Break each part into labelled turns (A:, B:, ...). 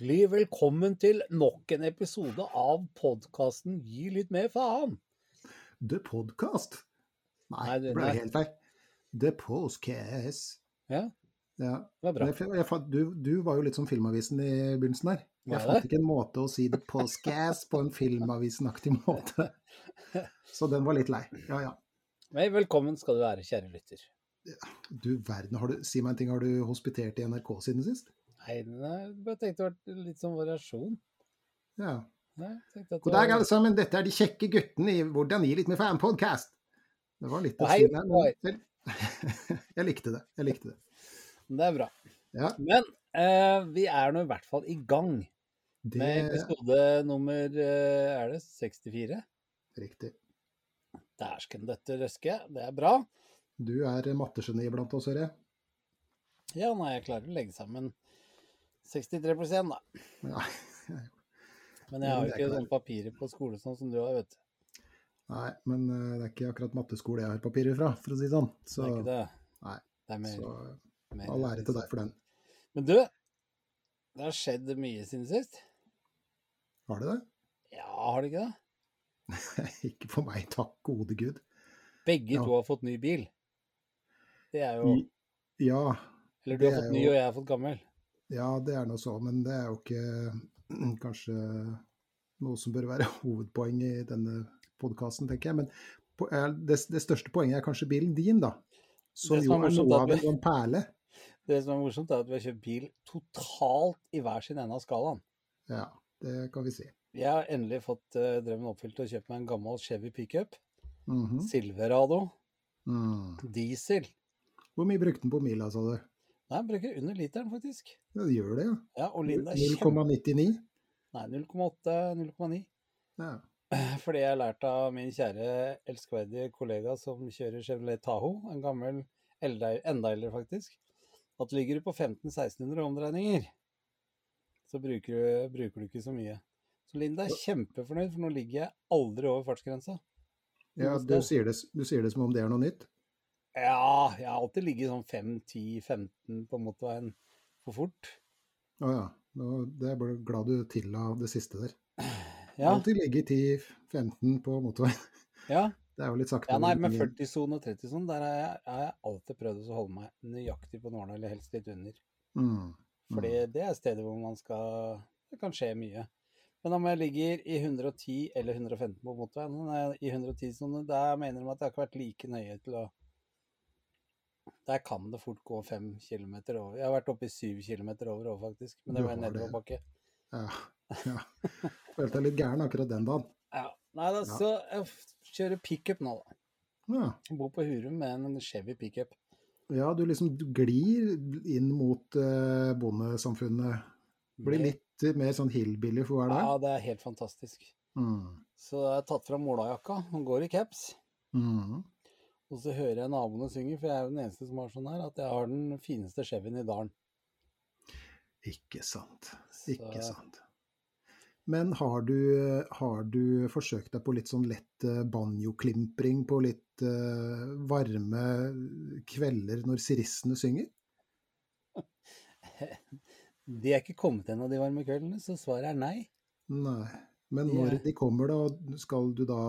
A: Hjertelig velkommen til nok en episode av podkasten Gi litt mer faen.
B: The Podcast. Nei,
A: Nei,
B: det ble helt feil. The Postcast.
A: Ja,
B: Ja.
A: det var bra.
B: Jeg, jeg, du, du var jo litt som Filmavisen i begynnelsen der. Jeg fant ikke en måte å si The Postcast på en Filmavisen-aktig måte. Så den var litt lei. Ja ja.
A: Nei, velkommen skal du være, kjære lytter.
B: Du verden, har du, si meg en ting, har du hospitert i NRK siden sist?
A: Nei, jeg bare tenkte det var litt sånn variasjon.
B: Ja.
A: Nei,
B: God dag, alle sammen. Dette er de kjekke guttene i Hvordan gi litt med fan-podkast. Det var litt å si der, men jeg, likte det. Jeg likte det.
A: Det er bra.
B: Ja,
A: Men eh, vi er nå i hvert fall i gang
B: det
A: med episode nummer eh, Er det 64?
B: riktig.
A: Dæsken, dette røske. Det er bra.
B: Du er mattegeni blant oss, hører jeg.
A: Ja, nei, jeg klarer å legge sammen 63 da.
B: Ja.
A: Men jeg har jo ikke
B: klart.
A: sånn papirer på skole sånn som du har, vet du.
B: Nei, men eh, det er ikke akkurat matteskole jeg har papirer fra, for å si det sånn. Så,
A: Det er ikke det.
B: nei,
A: Det er mer,
B: så all ære til deg for den.
A: Men du, det har skjedd mye siden sist.
B: Har det det?
A: Ja, har det ikke det?
B: ikke for meg, takk gode gud.
A: Begge
B: Ja.
A: to har fått ny bil. Det er jo
B: Ja,
A: Eller du har
B: fått
A: fått ny, og jeg har fått gammel.
B: Ja, det er nå så, men det er jo ikke mm, kanskje noe som bør være hovedpoeng i denne podkasten, tenker jeg. Men det, det største poenget er kanskje bilen din, da. Som
A: som
B: jo
A: er
B: noe av en perle.
A: Det som er morsomt, er at vi har kjøpt bil totalt i hver sin ende av skalaen.
B: Ja, det kan vi si.
A: Jeg har endelig fått uh, drømmen oppfylt og kjøpt meg en gammel Chevy pickup.
B: Mhm.
A: Silverado.
B: mm.
A: Diesel.
B: Hvor mye brukte den på mila, sa du?
A: Nei, jeg bruker under literen, faktisk.
B: Ja, det gjør det, ja.
A: Ja, og Linda er kjempe...
B: 0,99?
A: Nei, 0,8-0,9.
B: Ja.
A: Fordi jeg har lært av min kjære, elskverdige kollega som kjører Chevrolet Tahoe, en gammel, enda eldre faktisk, at ligger du på 1500-1600 omdreininger, så bruker du, bruker du ikke så mye. Så Linda er kjempefornøyd, for nå ligger jeg aldri over fartsgrensa.
B: ja du, sier det, du sier det som om det er noe nytt?
A: Ja, jeg har alltid ligget sånn 5-10-15 på motorveien for fort.
B: Å ja. Nå, det bare glad du tilla det siste der.
A: Ja,
B: Alltid ligge i 10-15 på motorveien.
A: ja.
B: Det er jo litt sakte.
A: ja nei,
B: men
A: med 40-sone og 30-sone, der har jeg, har jeg alltid prøvd å holde meg nøyaktig på nåla, eller helst litt under.
B: Mm.
A: Fordi det er stedet hvor man skal Det kan skje mye. Men om jeg ligger i 110 eller 115 på motorveien, i 110-sone, der mener de at jeg har ikke vært like nøye til å Der kan det fort gå fem km over. Jeg har vært oppe i syv km over òg, faktisk. Men det var en nedoverbakke.
B: Ja. ja. Følte deg litt gæren akkurat den dagen.
A: Ja. Nei da, så jeg kjører pickup nå, da.
B: Ja.
A: Jeg bor på Hurum med en Chevy pickup.
B: ja, du liksom glir inn mot eh, bondesamfunnet. Blir litt mer sånn hillbilly for hver dag.
A: Ja, det er helt fantastisk.
B: Mm.
A: Så jeg har tatt fram olajakka, og går i caps.
B: Mm.
A: Og så hører jeg naboene synge, for jeg er jo den eneste som har sånn her, at jeg har den fineste Chevyen i dalen.
B: Ikke sant.
A: Så-
B: Ikke sant. Men har du, har du forsøkt deg på litt sånn lett eh, banjoklimpring på litt uh, varme kvelder når sirissene synger?
A: De er ikke kommet ennå, de varme kveldene, så svaret er nei.
B: Nei. Men når de kommer, da, skal du da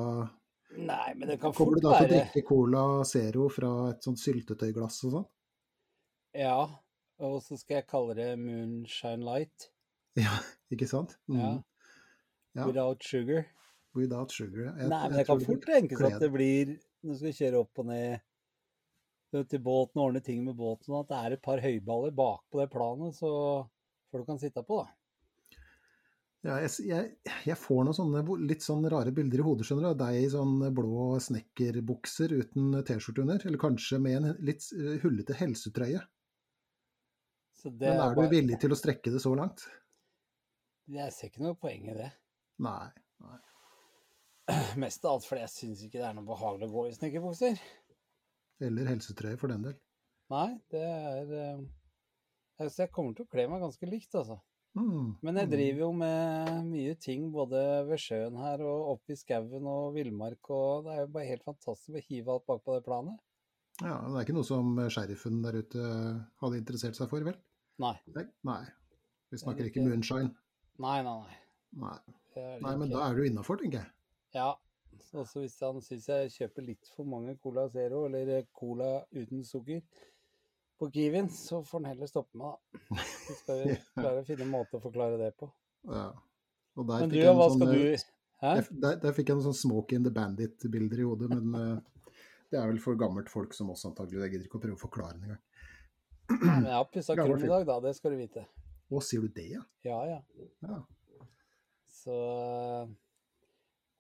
A: Nei, men det kan fort være Kommer
B: du da til å drikke Cola Zero fra et sånt syltetøyglass og sånn?
A: Ja, og så skal jeg kalle det Moonshine Light.
B: Ja, ikke sant? Mm.
A: Ja.
B: Ja.
A: Without sugar.
B: Without sugar. Jeg-
A: Nei, men
B: jeg
A: jeg kan fort
B: tenke
A: tenkes at det blir Når du skal kjøre opp og ned til båten og ordne ting med båten, at det er et par høyballer bakpå det planet, så folk kan sitte på, da.
B: Ja, jeg, jeg, jeg får noen sånne litt sånn rare bilder i hodet, skjønner du. Deg i sånn blå snekkerbukser uten T-skjorte under. Eller kanskje med en litt eh, hullete helsetrøye.
A: Så det
B: Men er du
A: bare-
B: villig til å strekke det så langt?
A: Jeg ser ikke noe poeng i det.
B: Nei. nei.
A: Mest av alt fordi jeg syns ikke det er noe behagelig å gå i snekkerbukser.
B: Eller helsetrøye, for den del.
A: Nei, det er eh, Jeg kommer til å kle meg ganske likt, altså.
B: Mm.
A: Men jeg driver jo med mye ting både ved sjøen her og oppe i skauen og villmark, og det er jo bare helt fantastisk å hive alt bak på det planet.
B: Ja, Det er ikke noe som sheriffen der ute hadde interessert seg for, vel?
A: Nei.
B: Nei. nei. Vi snakker ikke
A: ikke-
B: moonshine.
A: Nei, nei, nei.
B: Nei, nei men da er du innafor, tenker jeg.
A: Ja. Også hvis han syns jeg kjøper litt for mange Cola Zero, eller Cola uten sukker, på Kiwien, så får han heller stoppe meg, da. Så skal vi klare å finne en måte å forklare det på.
B: Ja. Og der
A: Men du, hva
B: sånn,
A: skal du Hæ?
B: Der, der fikk jeg noen sånn Smoke in the Bandit-bilder i hodet, men eh, det er vel for gammelt folk som oss antagelig. Jeg gidder ikke å prøve å forklare det engang.
A: Jeg har pussa krum i dag, da. Det skal du vite.
B: Å, sier du det, ja?
A: Ja, ja.
B: ja?
A: Så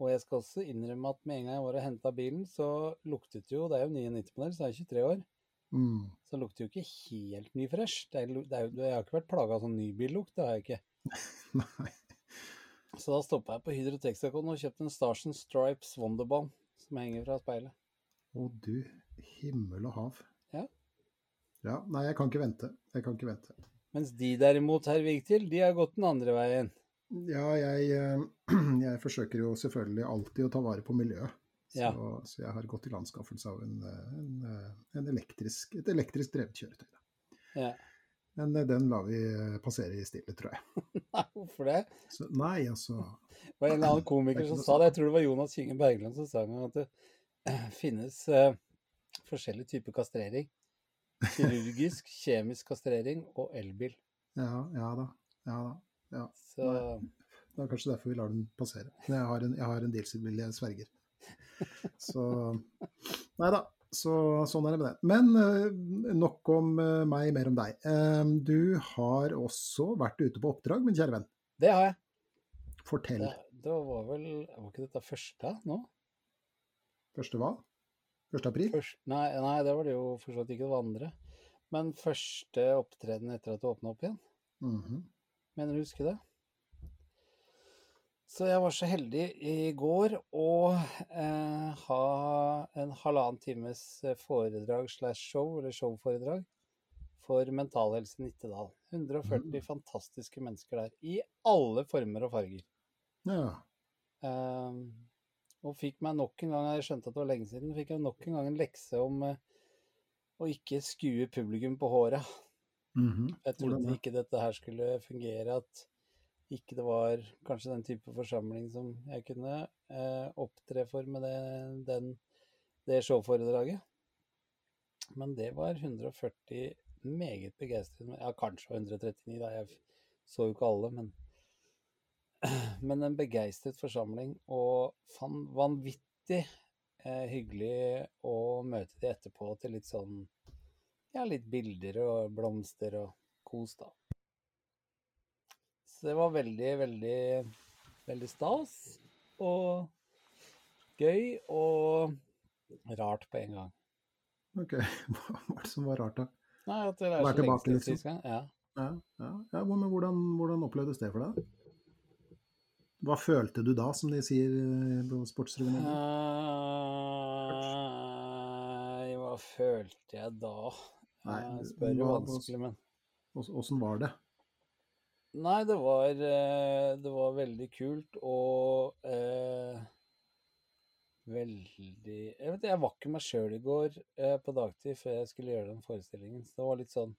A: Og jeg skal også innrømme at med en gang jeg var og henta bilen, så luktet jo Det er jo 99-modell, så jeg er 23 år.
B: Mm.
A: Så det lukter jo ikke helt nyfresh. Det det jeg har ikke vært plaga av sånn nybillukt, det har jeg ikke.
B: Nei.
A: Så da stoppa jeg på Hydro Texacon og kjøpte en Starsen Stripes Wonderbalm som henger fra speilet.
B: Å du himmel og hav.
A: Ja.
B: Ja, Nei, jeg kan ikke vente. Jeg kan ikke vente.
A: Mens de derimot, herr Vigtil, de har gått den andre veien.
B: Ja, jeg, eh, jeg forsøker jo selvfølgelig alltid å ta vare på miljøet. Så,
A: Ja.
B: så jeg har gått til anskaffelse av en, en, en elektrisk, et elektrisk drevet kjøretøy.
A: Ja.
B: Men eh, den lar vi eh, passere i stille, tror jeg.
A: Nei, hvorfor det?
B: Så, nei, altså
A: Det var en eller annen komiker som sa det, jeg tror det var Jonas Kynge Bergland som sa at det finnes uh, forskjellige typer kastrering. Kirurgisk, kjemisk kastrering og elbil.
B: Ja, ja da. Ja da. Ja.
A: Så
B: Det er kanskje derfor vi lar den passere. Men jeg har en, jeg har en dieselbil jeg sverger. Så Nei da. Så, sånn er det med det. Men eh, nok om eh, meg, mer om deg. Eh, du har også vært ute på oppdrag, min kjære venn.
A: det har jeg.
B: Fortell.
A: Det, det var vel Var ikke dette første nå?
B: Første hva? Første april?
A: Først, nei, nei, det var det jo for så vidt ikke det var andre. Men første opptreden etter at det åpna opp igjen.
B: Mhm.
A: Mener du husker det? Så jeg var så heldig i går å eh, ha en halvannen times eh, foredrag slash show, eller showforedrag, for Mentalhelse Nittedal. 140
B: Mm.
A: fantastiske mennesker der, i alle former og farger.
B: Ja.
A: Eh, og fikk meg nok en gang, jeg skjønte at det var lenge siden, fikk jeg nok en gang en lekse om eh, å ikke skue publikum på håret.
B: Mhm.
A: Jeg trodde ikke dette her skulle fungere, at ikke det var kanskje den type forsamling som jeg kunne eh, opptre for med det, den, det showforedraget. Men det var 140 meget begeistret Ja, kanskje 139, da. Jeg så jo ikke alle, men Men en begeistret forsamling, og fan, vanvittig eh, hyggelig å møte de etterpå til litt sånn ja, litt bilder og blomster og kos, da. Så det var veldig, veldig, veldig stas. Og gøy og rart på en gang.
B: Ok, hva var det som var rart, da?
A: Nei, at det er så lenge siden sist gang. Ja.
B: Ja, ja, ja men hvordan, hvordan opplevdes det for deg? Hva følte du da, som de sier eh, på Sportsrevyen?
A: Nei, hva følte jeg da?
B: Nei,
A: Jeg spør jo vanskelig, men
B: Åssen var det?
A: Nei, det var, eh, det var veldig kult og eh, veldig Jeg vet jeg var ikke meg sjøl i går eh, på dagtid før jeg skulle gjøre den forestillingen. Så det var litt sånn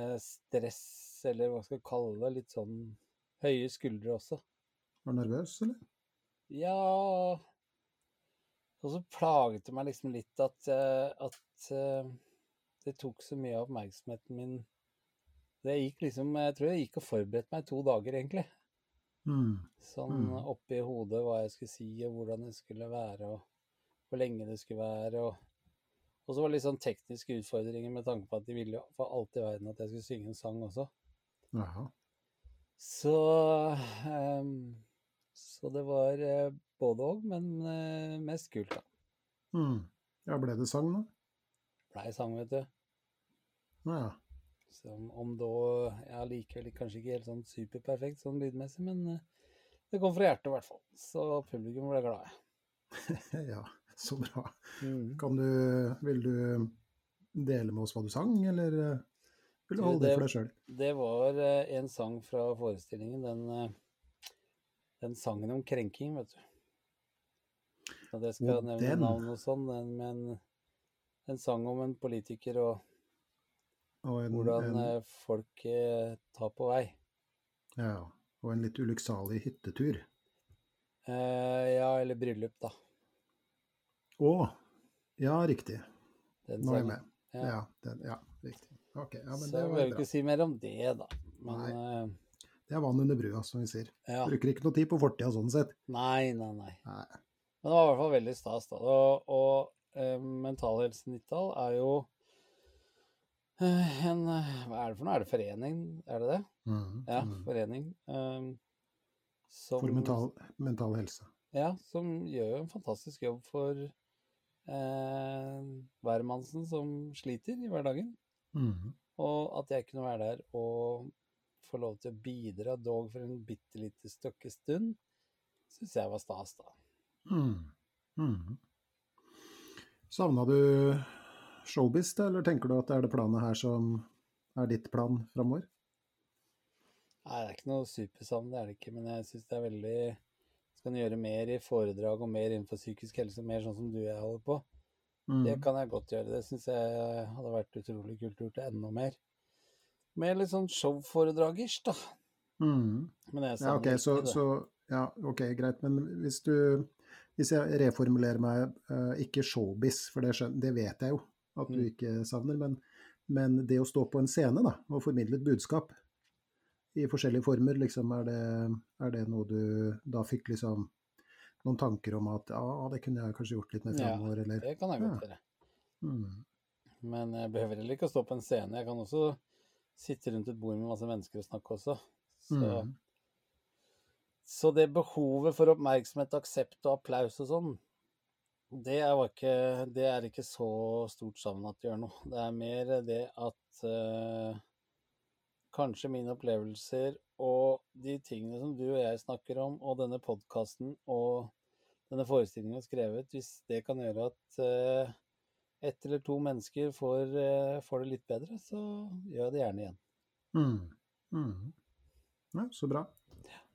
A: eh, stress, eller hva skal jeg kalle det. Litt sånn høye skuldre også.
B: Var du nervøs, eller?
A: Ja Og så plaget det meg liksom litt at, eh, at eh, det tok så mye av oppmerksomheten min Det gikk liksom Jeg tror jeg gikk og forberedte meg to dager, egentlig.
B: Mm.
A: Sånn
B: Mm.
A: oppi hodet hva jeg skulle si, og hvordan det skulle være, og hvor lenge det skulle være. Og, og så var det litt sånn tekniske utfordringer med tanke på at de ville jo for alt i verden at jeg skulle synge en sang også.
B: Jaha.
A: Så um, Så det var eh, både òg, men eh, mest kult, da.
B: Mm. Ja, ble det sang, da?
A: Blei sang, vet du.
B: Ja.
A: Som om da Ja, likevel kanskje ikke helt sånn superperfekt sånn lydmessig, men eh, det kom fra hjertet i hvert fall. Så publikum ble glade.
B: ja, så bra.
A: Mm.
B: Kan du, vil du dele med oss hva du sang, eller eh, vil du holde det
A: det-
B: for deg sjøl?
A: Det var eh, en sang fra forestillingen, den, eh, den sangen om krenking, vet du. Og det skal
B: Og
A: nevne
B: den?
A: navn og sånn, men en sang om en politiker Og
B: en,
A: hvordan
B: en,
A: eh, folk eh, tar på vei.
B: ja, og en litt ulykksalig hyttetur.
A: Eh, ja, eller bryllup, da.
B: Å! Ja, riktig.
A: Den
B: Nå er jeg med.
A: Ja.
B: Ja, den, ja riktig. Ok, ja, men
A: Så
B: det
A: jeg
B: var
A: ikke si mer om det, da. Men nei.
B: Det er vann under brua, som vi sier.
A: ja.
B: Bruker ikke noe tid på fortida sånn sett.
A: Nei, nei, nei.
B: Nei.
A: Men det var i hvert fall veldig stas, da. Og, og eh, Mental Helse Nittdal er jo eh, en eh, Hva er det for noe? Er det forening? Er det det?
B: Mm,
A: Ja,
B: mm.
A: forening. Um, som,
B: For mental, mental helse.
A: Ja, som gjør jo en fantastisk jobb for eh, hvermannsen som sliter i hverdagen.
B: Mm.
A: Og at jeg kunne være der og få lov til å bidra, dog for en bitte lite stykke stund, syns jeg var stas, da.
B: Mm. Mhm. Savna du showbiz, eller tenker du at det er det planet her som er ditt plan framover?
A: Nei, det er ikke noe supersavn, det er det ikke. Men jeg syns det er veldig Skal du gjøre mer i foredrag og mer innenfor psykisk helse, mer sånn som du og jeg holder på,
B: Mm.
A: det kan jeg godt gjøre. Det syns jeg hadde vært utrolig kult gjort det enda mer. Mer litt sånn showforedragers, da.
B: Mm.
A: Men jeg
B: Ja,
A: savner
B: ok,
A: ikke
B: så, så Ja, ok, greit. Men hvis du Hvis jeg reformulerer meg, eh, ikke showbiz, for det, skjønner, det vet jeg jo at du
A: Mm.
B: ikke savner, men, men det å stå på en scene da, og formidle et budskap i forskjellige former, liksom, er det, er det noe du da fikk liksom noen tanker om at ja, det kunne jeg kanskje gjort litt mer
A: Ja,
B: framover, eller
A: Det kan jeg godt gjøre.
B: mm.
A: Men jeg behøver heller ikke å stå på en scene. Jeg kan også sitte rundt et bord med masse mennesker og snakke også. Så,
B: Mm.
A: så det behovet for oppmerksomhet, aksept og applaus og sånn, det er, ikke, det er ikke så stort savn at det gjør noe. Det er mer det at uh, kanskje mine opplevelser og de tingene som du og jeg snakker om, og denne podkasten og denne forestillingen skrevet, hvis det kan gjøre at uh, ett eller to mennesker får, uh, får det litt bedre, så gjør jeg det gjerne igjen.
B: Mm. Mm. Ja, så bra.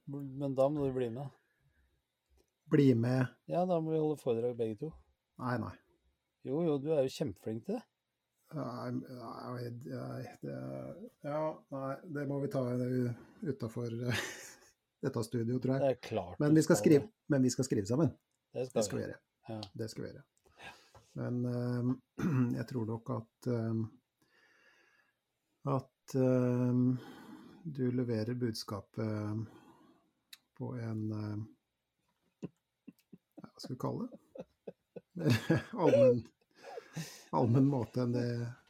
A: Men da må du bli med.
B: Bli med
A: Ja, da må vi holde foredrag begge to.
B: Nei, nei.
A: Jo, jo, du er jo kjempeflink til det.
B: Nei, nei, det, ja, nei, det må vi ta utafor dette studioet, tror jeg.
A: Det er klart
B: Men vi skal skrive, men vi skal skrive sammen.
A: Det
B: Det
A: skal,
B: skal vi gjøre.
A: Ja.
B: Det skal vi gjøre. Men eh, jeg tror nok at eh, at eh, du leverer budskapet på en Hva skal vi kalle det? Mer allmenn allmen måte enn det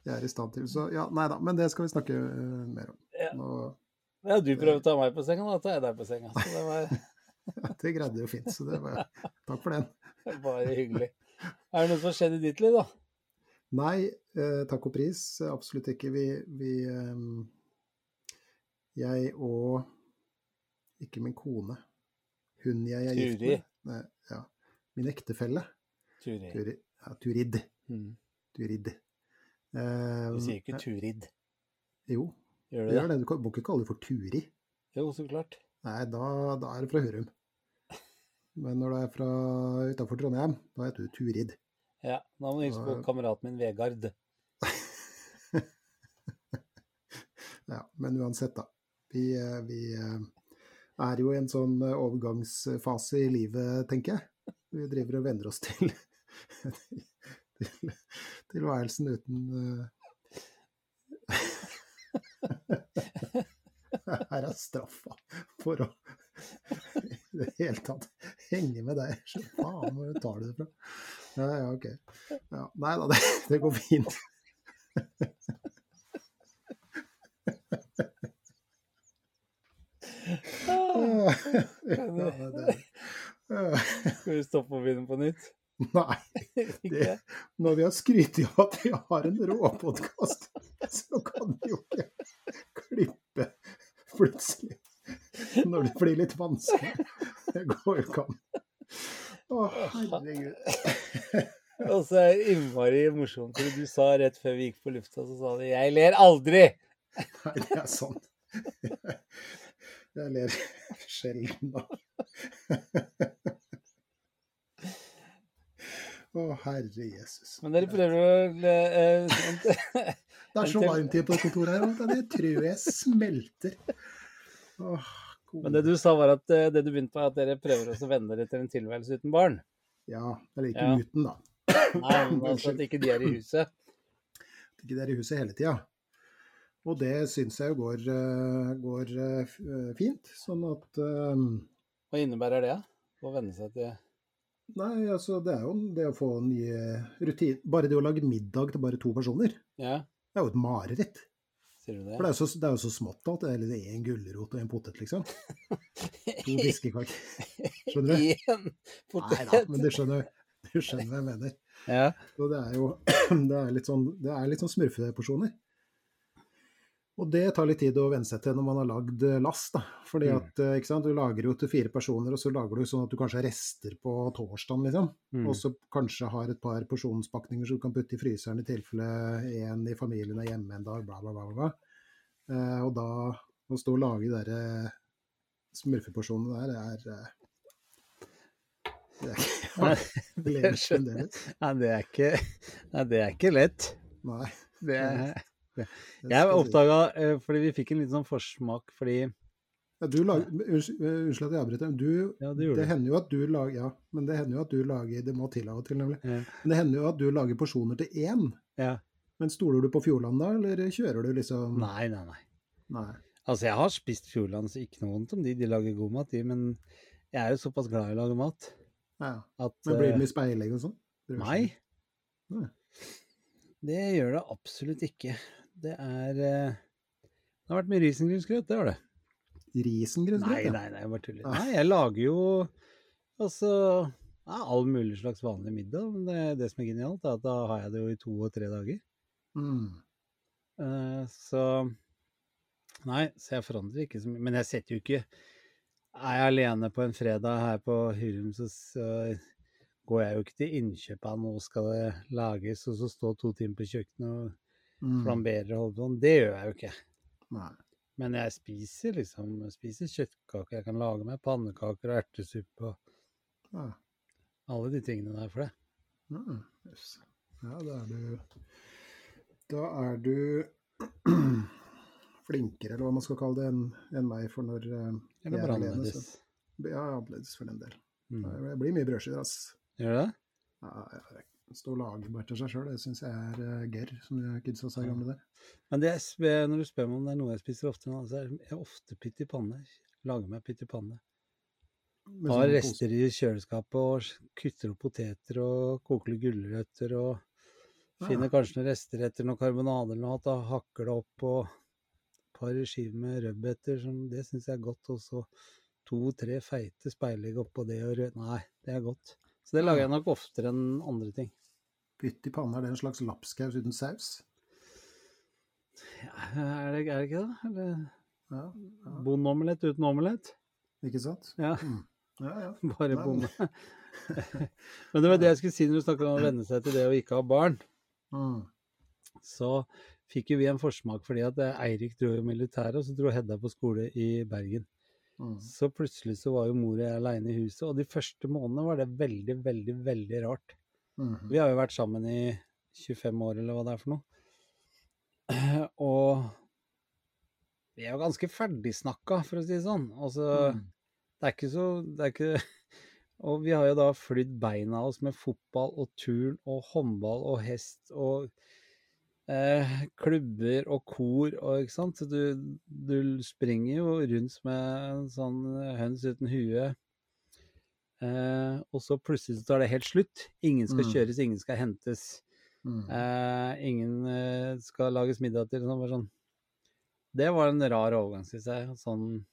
B: jeg er i stand til. Så ja, nei da, men det skal vi snakke eh, mer om.
A: Ja.
B: Nå,
A: Ja, du prøver å ta meg på senga, da tar jeg deg på senga. Det var
B: det greide jo fint, så det var Takk for den.
A: bare hyggelig. Er det noe som har skjedd i ditt liv, da?
B: Nei, eh, takk og pris. Absolutt ikke. Vi, vi eh, Jeg og ikke min kone. Hun jeg er gift med. Nei, ja. Min ektefelle.
A: Turid.
B: Turi, ja, Turid.
A: Mm.
B: Turid. Eh,
A: Du sier ikke Turid.
B: Jo,
A: Gjør
B: du gjør
A: det?
B: det. Du må ikke kalle det for Turi.
A: Jo, så klart.
B: Nei, da, da er det fra Hørum. Men når du er fra utafor Trondheim, da heter du Turid.
A: Ja, Da må du hilse på kameraten min Vegard.
B: Ja, men uansett, da. Vi, eh, vi eh, er jo i en sånn eh, overgangsfase i livet, tenker jeg. Vi driver og venner oss til, til tilværelsen uten eh, Her er straffa for å i det hele tatt henge med deg. Så faen, hvor tar du det fra? Ja, ja, ok. Ja, nei da, det, det går fint. Ja, det, det.
A: Skal vi stoppe og begynne på nytt?
B: Nei. Det, når vi har skrytt av at vi har en råpodkast, så kan vi jo ikke klippe plutselig. Når det blir litt vanskelig. Det går jo ikke an. Å, herregud.
A: Og så er det innmari morsomt for du sa rett før vi gikk på lufta, så sa du 'jeg ler aldri'.
B: Nei, det er sånn. Jeg ler sjelden, da. Å, herre Jesus.
A: Men dere prøver å eh.
B: Det er så varmt inne på kontoret her, at jeg tror jeg smelter. Åh,
A: Men det du sa, var at eh, det du begynte på, at dere prøver å vende dere til en tilværelse uten barn.
B: Ja, eller ikke
A: Ja.
B: uten, da.
A: Nei, men altså at ikke de er i huset.
B: At Ikke de er i huset hele tida. Og det syns jeg jo går, eh, går eh, eh, fint. Sånn at
A: Hva innebærer det? Å venne seg til
B: Nei, altså det er jo det å få nye rutiner Bare det å lage middag til bare to personer,
A: Ja,
B: det er jo et mareritt.
A: sier du det?
B: For det er så, det er jo så smått alt. Det er en gulrot og en potet, liksom. To fiskekaker. Skjønner du?
A: Én
B: Nei da, men du skjønner, du skjønner hva jeg mener.
A: Ja.
B: Så det er jo det er litt sånn, det er litt sånn smurfeporsjoner. Og det tar litt tid å venne seg til når man har lagd eh, last. da. Fordi
A: Mm.
B: at, eh, ikke sant, Du lager jo til fire personer, og så lager du sånn at du kanskje har rester på torsdagen, liksom.
A: Mm.
B: Og så kanskje har et par porsjonspakninger som du kan putte i fryseren i tilfelle en i familien er hjemme en dag, bla, bla, bla. bla. Eh, og da å stå og lage de der eh, smurfeporsjonene der, det er det er ikke,
A: Nei, det er ikke, nei, det er ikke lett.
B: Nei.
A: Det er, jeg oppdaga fordi vi fikk en liten sånn forsmak fordi
B: Ja, du lager, unnskyld, eh, at jeg avbryter. Du,
A: Ja, det
B: det hender jo at du lager Ja, men det hender jo at du lager Det må til av og til, nemlig.
A: Ja.
B: Men det hender jo at du lager porsjoner til én.
A: Ja.
B: Men stoler du på Fjordland da, eller kjører du liksom
A: Nei, nei, nei.
B: Nei.
A: Altså, jeg har spist Fjordland, så ikke noe vondt om de. De lager god mat, de. Men jeg er jo såpass glad i å lage mat
B: Ja.
A: at
B: Men blir det
A: eh,
B: mye speiling og sånn?
A: Nei.
B: Nei.
A: Det gjør det absolutt ikke. Det er eh, Det har vært mye risengrynsgrøt, det har det.
B: Risengrynsgrøt?
A: Nei, nei, nei, jeg bare tuller. Nei, jeg lager jo altså ja, all mulig slags vanlig middag. Men det, det som er genialt, er at da har jeg det jo i to og tre dager.
B: Mm.
A: Uh, så Nei, så jeg forandrer ikke så mye. Men jeg setter jo ikke Er jeg alene på en fredag her på Hurum, så, så går jeg jo ikke til innkjøp av nå skal det lages, og så stå to timer på kjøkkenet og
B: Mm.
A: flambere og på. Det gjør jeg jo ikke.
B: Nei.
A: Men jeg spiser liksom jeg spiser kjøttkaker. Jeg kan lage meg pannekaker og ertesuppe og
B: Ja.
A: alle de tingene der for det.
B: Yes. ja, da er du Da er du flinkere, eller hva man skal kalle det, enn en meg for når uh,
A: Eller
B: jeg er
A: bare annerledes.
B: Ja, annerledes for den del.
A: Mm.
B: Det blir mye brødskiver, ass.
A: Gjør det?
B: Ja, ja, Stå og lage bare til seg sjøl, det syns jeg er uh, gørr, som de kidsa sa gamle der.
A: Men det spør, når du spør meg om det er noe jeg spiser ofte nå, så er jeg ofte pytt i panne. Lager meg pytt i panne. Har rester i kjøleskapet og kutter opp poteter og koker litt gulrøtter og
B: Ja.
A: finner kanskje noen rester etter noe karbonade eller noe, da hakker det opp og et par skiver med rødbeter, som det syns jeg er godt. Og så to-tre feite speilegg oppå det og rød... Nei, det er godt. Så det lager jeg nok oftere enn andre ting.
B: Pytt i panna, er det en slags lapskaus uten saus?
A: Ja, er, det, er det ikke det? Eller
B: Ja, ja.
A: bondeomelett uten omelett?
B: ikke sant?
A: Ja,
B: Mm. Ja, ja.
A: bare bonde. Men det var det jeg skulle si når du snakket om å venne seg til det å ikke ha barn.
B: Mm.
A: så fikk jo vi en forsmak fordi at eh, Eirik dro i militæret, og så dro Hedda på skole i Bergen.
B: Mm.
A: Så plutselig så var jo mor og jeg aleine i huset, og de første månedene var det veldig, veldig, veldig rart.
B: Mm.
A: Vi har jo vært sammen i 25 år, eller hva det er for noe. Og vi er jo ganske ferdigsnakka, for å si det sånn. Altså,
B: Mm.
A: det er ikke så det er ikke, Og vi har jo da flydd beina oss med fotball og turn og håndball og hest og eh, klubber og kor og ikke sant. Så du, du springer jo rundt med en sånn høns uten hue. Eh, og så plutselig så tar det helt slutt. Ingen skal
B: Mm.
A: kjøres, ingen skal hentes.
B: Mm.
A: Eh, ingen eh, skal lages middag til. Sånn, sånn. Det var en rar overgang, syns jeg. Sånn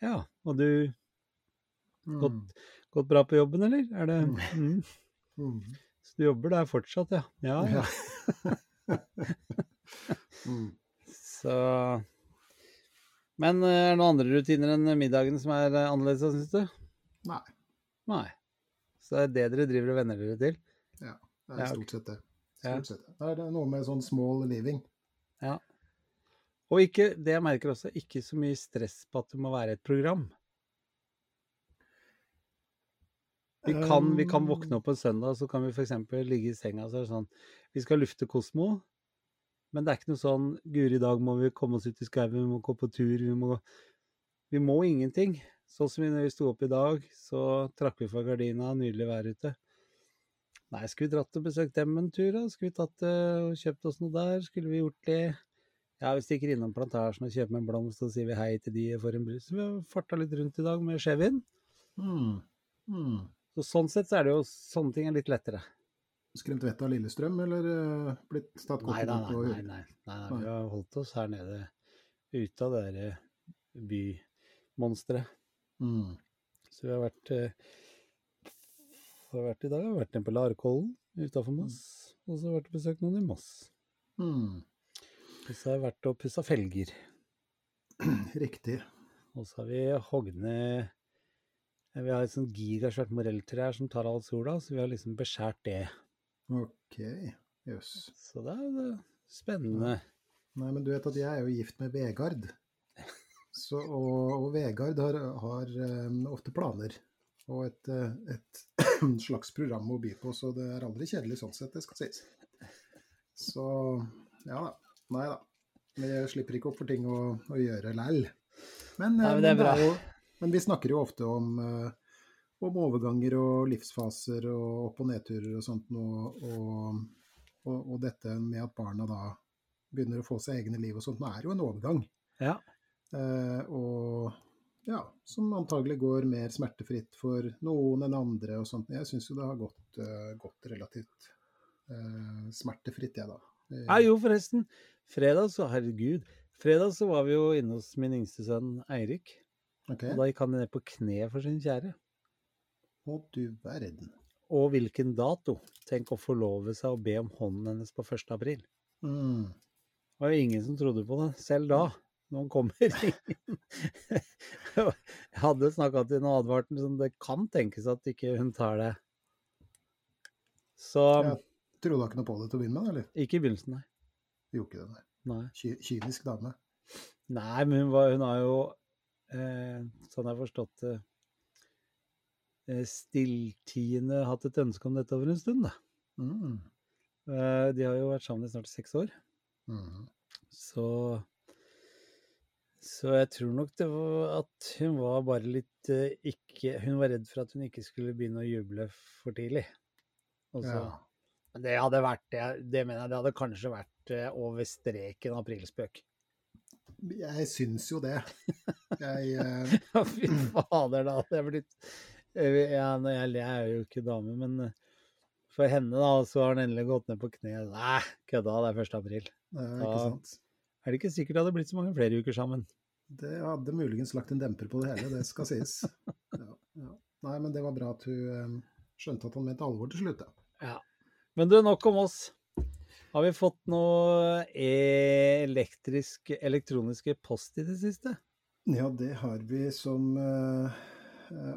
A: Ja, og du
B: Mm.
A: gått, gått bra på jobben, eller? Er det mm.
B: Mm.
A: Så du jobber der fortsatt, ja? Ja, ja.
B: Mm.
A: Så Men eh, er det noen andre rutiner enn middagen som er eh, annerledes, syns du?
B: Nei.
A: Nei. Så det er det dere driver og venner dere til?
B: Det er
A: Ja,
B: stort sett det.
A: Ja.
B: Stort sett det. Det er noe med sånn small living. Ja.
A: Og ikke, det jeg merker også, ikke så mye stress på at det må være et program. Vi kan, vi kan våkne opp på en søndag, så kan vi f.eks. ligge i senga og så er det sånn Vi skal lufte Kosmo, men det er ikke noe sånn Guri, i dag må vi komme oss ut i skauen, vi må gå på tur, vi må Vi må ingenting. Sånn som når vi sto opp i dag, så trakk vi for gardina, nydelig vær ute. Nei, skulle vi dratt og besøkt dem en tur, da? Skulle vi tatt eh, og kjøpt oss noe der? Skulle vi gjort det? Ja, vi stikker innom plantasjen og kjøper en blomst, og sier vi hei til de for en brus. Vi har farta litt rundt i dag med Chevyen.
B: Mm. Mm.
A: Så sånn sett så er det jo sånne ting er litt lettere.
B: Skremt vettet av Lillestrøm, eller eh, blitt tatt godt
A: Nei, nei,
B: på
A: nei, nei, nei, nei, Vi har holdt oss her nede ute av det der bymonsteret.
B: Mm.
A: Så vi har vært eh, Hvor har vi vært i dag? Vi har vært nede på Larkollen utafor Moss. Og så har vi vært og besøkt noen i Moss.
B: Mm.
A: Og så har jeg vært og pussa felger.
B: Riktig.
A: Og så har vi hogd ned eh, Vi har et sånt gigasvært morelltre her som tar all sola, så vi har liksom beskjært det.
B: Ok. Jøss.
A: Så det er jo spennende.
B: Nei, men du vet at jeg er jo gift med Vegard. Så, og, og Vegard har, har um, ofte planer og et, eh, et slags program å by på, så det er aldri kjedelig sånn sett, det skal sies. Så ja da. Nei da. Vi slipper ikke opp for ting å, å gjøre læll. Men, eh,
A: Nei, men det er bra.
B: jo, men vi snakker jo ofte om, eh, om overganger og livsfaser og opp- og nedturer og sånt noe. og, og, og dette med at barna da begynner å få seg egne liv og sånt, nå er jo en overgang.
A: Ja.
B: Eh, og ja, som antagelig går mer smertefritt for noen enn andre og sånt. Jeg syns jo det har gått, eh, gått relativt eh, smertefritt, jeg, da.
A: Ja, jo, forresten. Fredag så, herregud. Fredag så var vi jo inne hos min yngste sønn Eirik.
B: Ok.
A: Og da gikk han ned på kne for sin kjære.
B: Å, du verden.
A: Og hvilken dato? Tenk å forlove seg og be om hånden hennes på 1. april.
B: Mm.
A: Det var jo ingen som trodde på det, selv da. Når han kommer inn. Jeg hadde snakka til henne og advart henne som det kan tenkes at ikke hun tar det. Så
B: Ja. Trodde ikke noe på det til å begynne med, eller?
A: ikke i begynnelsen, nei.
B: Gjorde ikke det, nei.
A: nei.
B: Kynisk dame.
A: Nei, men hun, var, hun har jo, sånn jeg har forstått det, eh, stilltiende hatt et ønske om dette over en stund, da.
B: Mm.
A: Eh, de har jo vært sammen i snart seks år,
B: Mm.
A: så Så jeg tror nok det var at hun var bare litt eh, ikke Hun var redd for at hun ikke skulle begynne å juble for tidlig. Og så,
B: Ja.
A: Men det hadde vært det, det mener jeg, det hadde kanskje vært eh, over streken aprilspøk.
B: Jeg syns jo det. Jeg eh,
A: Ja, fy fader, da Det er blitt jeg, jeg, er jo ikke dame, men eh, for henne, da, så har han endelig gått ned på kne. Nei, kødda, det er 1. april.
B: sant.
A: Er det ikke sikkert det hadde blitt så mange flere uker sammen?
B: Det hadde muligens lagt en demper på det hele, det skal sies. Ja, ja. Nei, men det var bra at hun eh, skjønte at han mente alvor til slutt, ja.
A: Men du, nok om oss. Har vi fått noe elektrisk, elektroniske post i det siste?
B: Ja, det har vi som uh,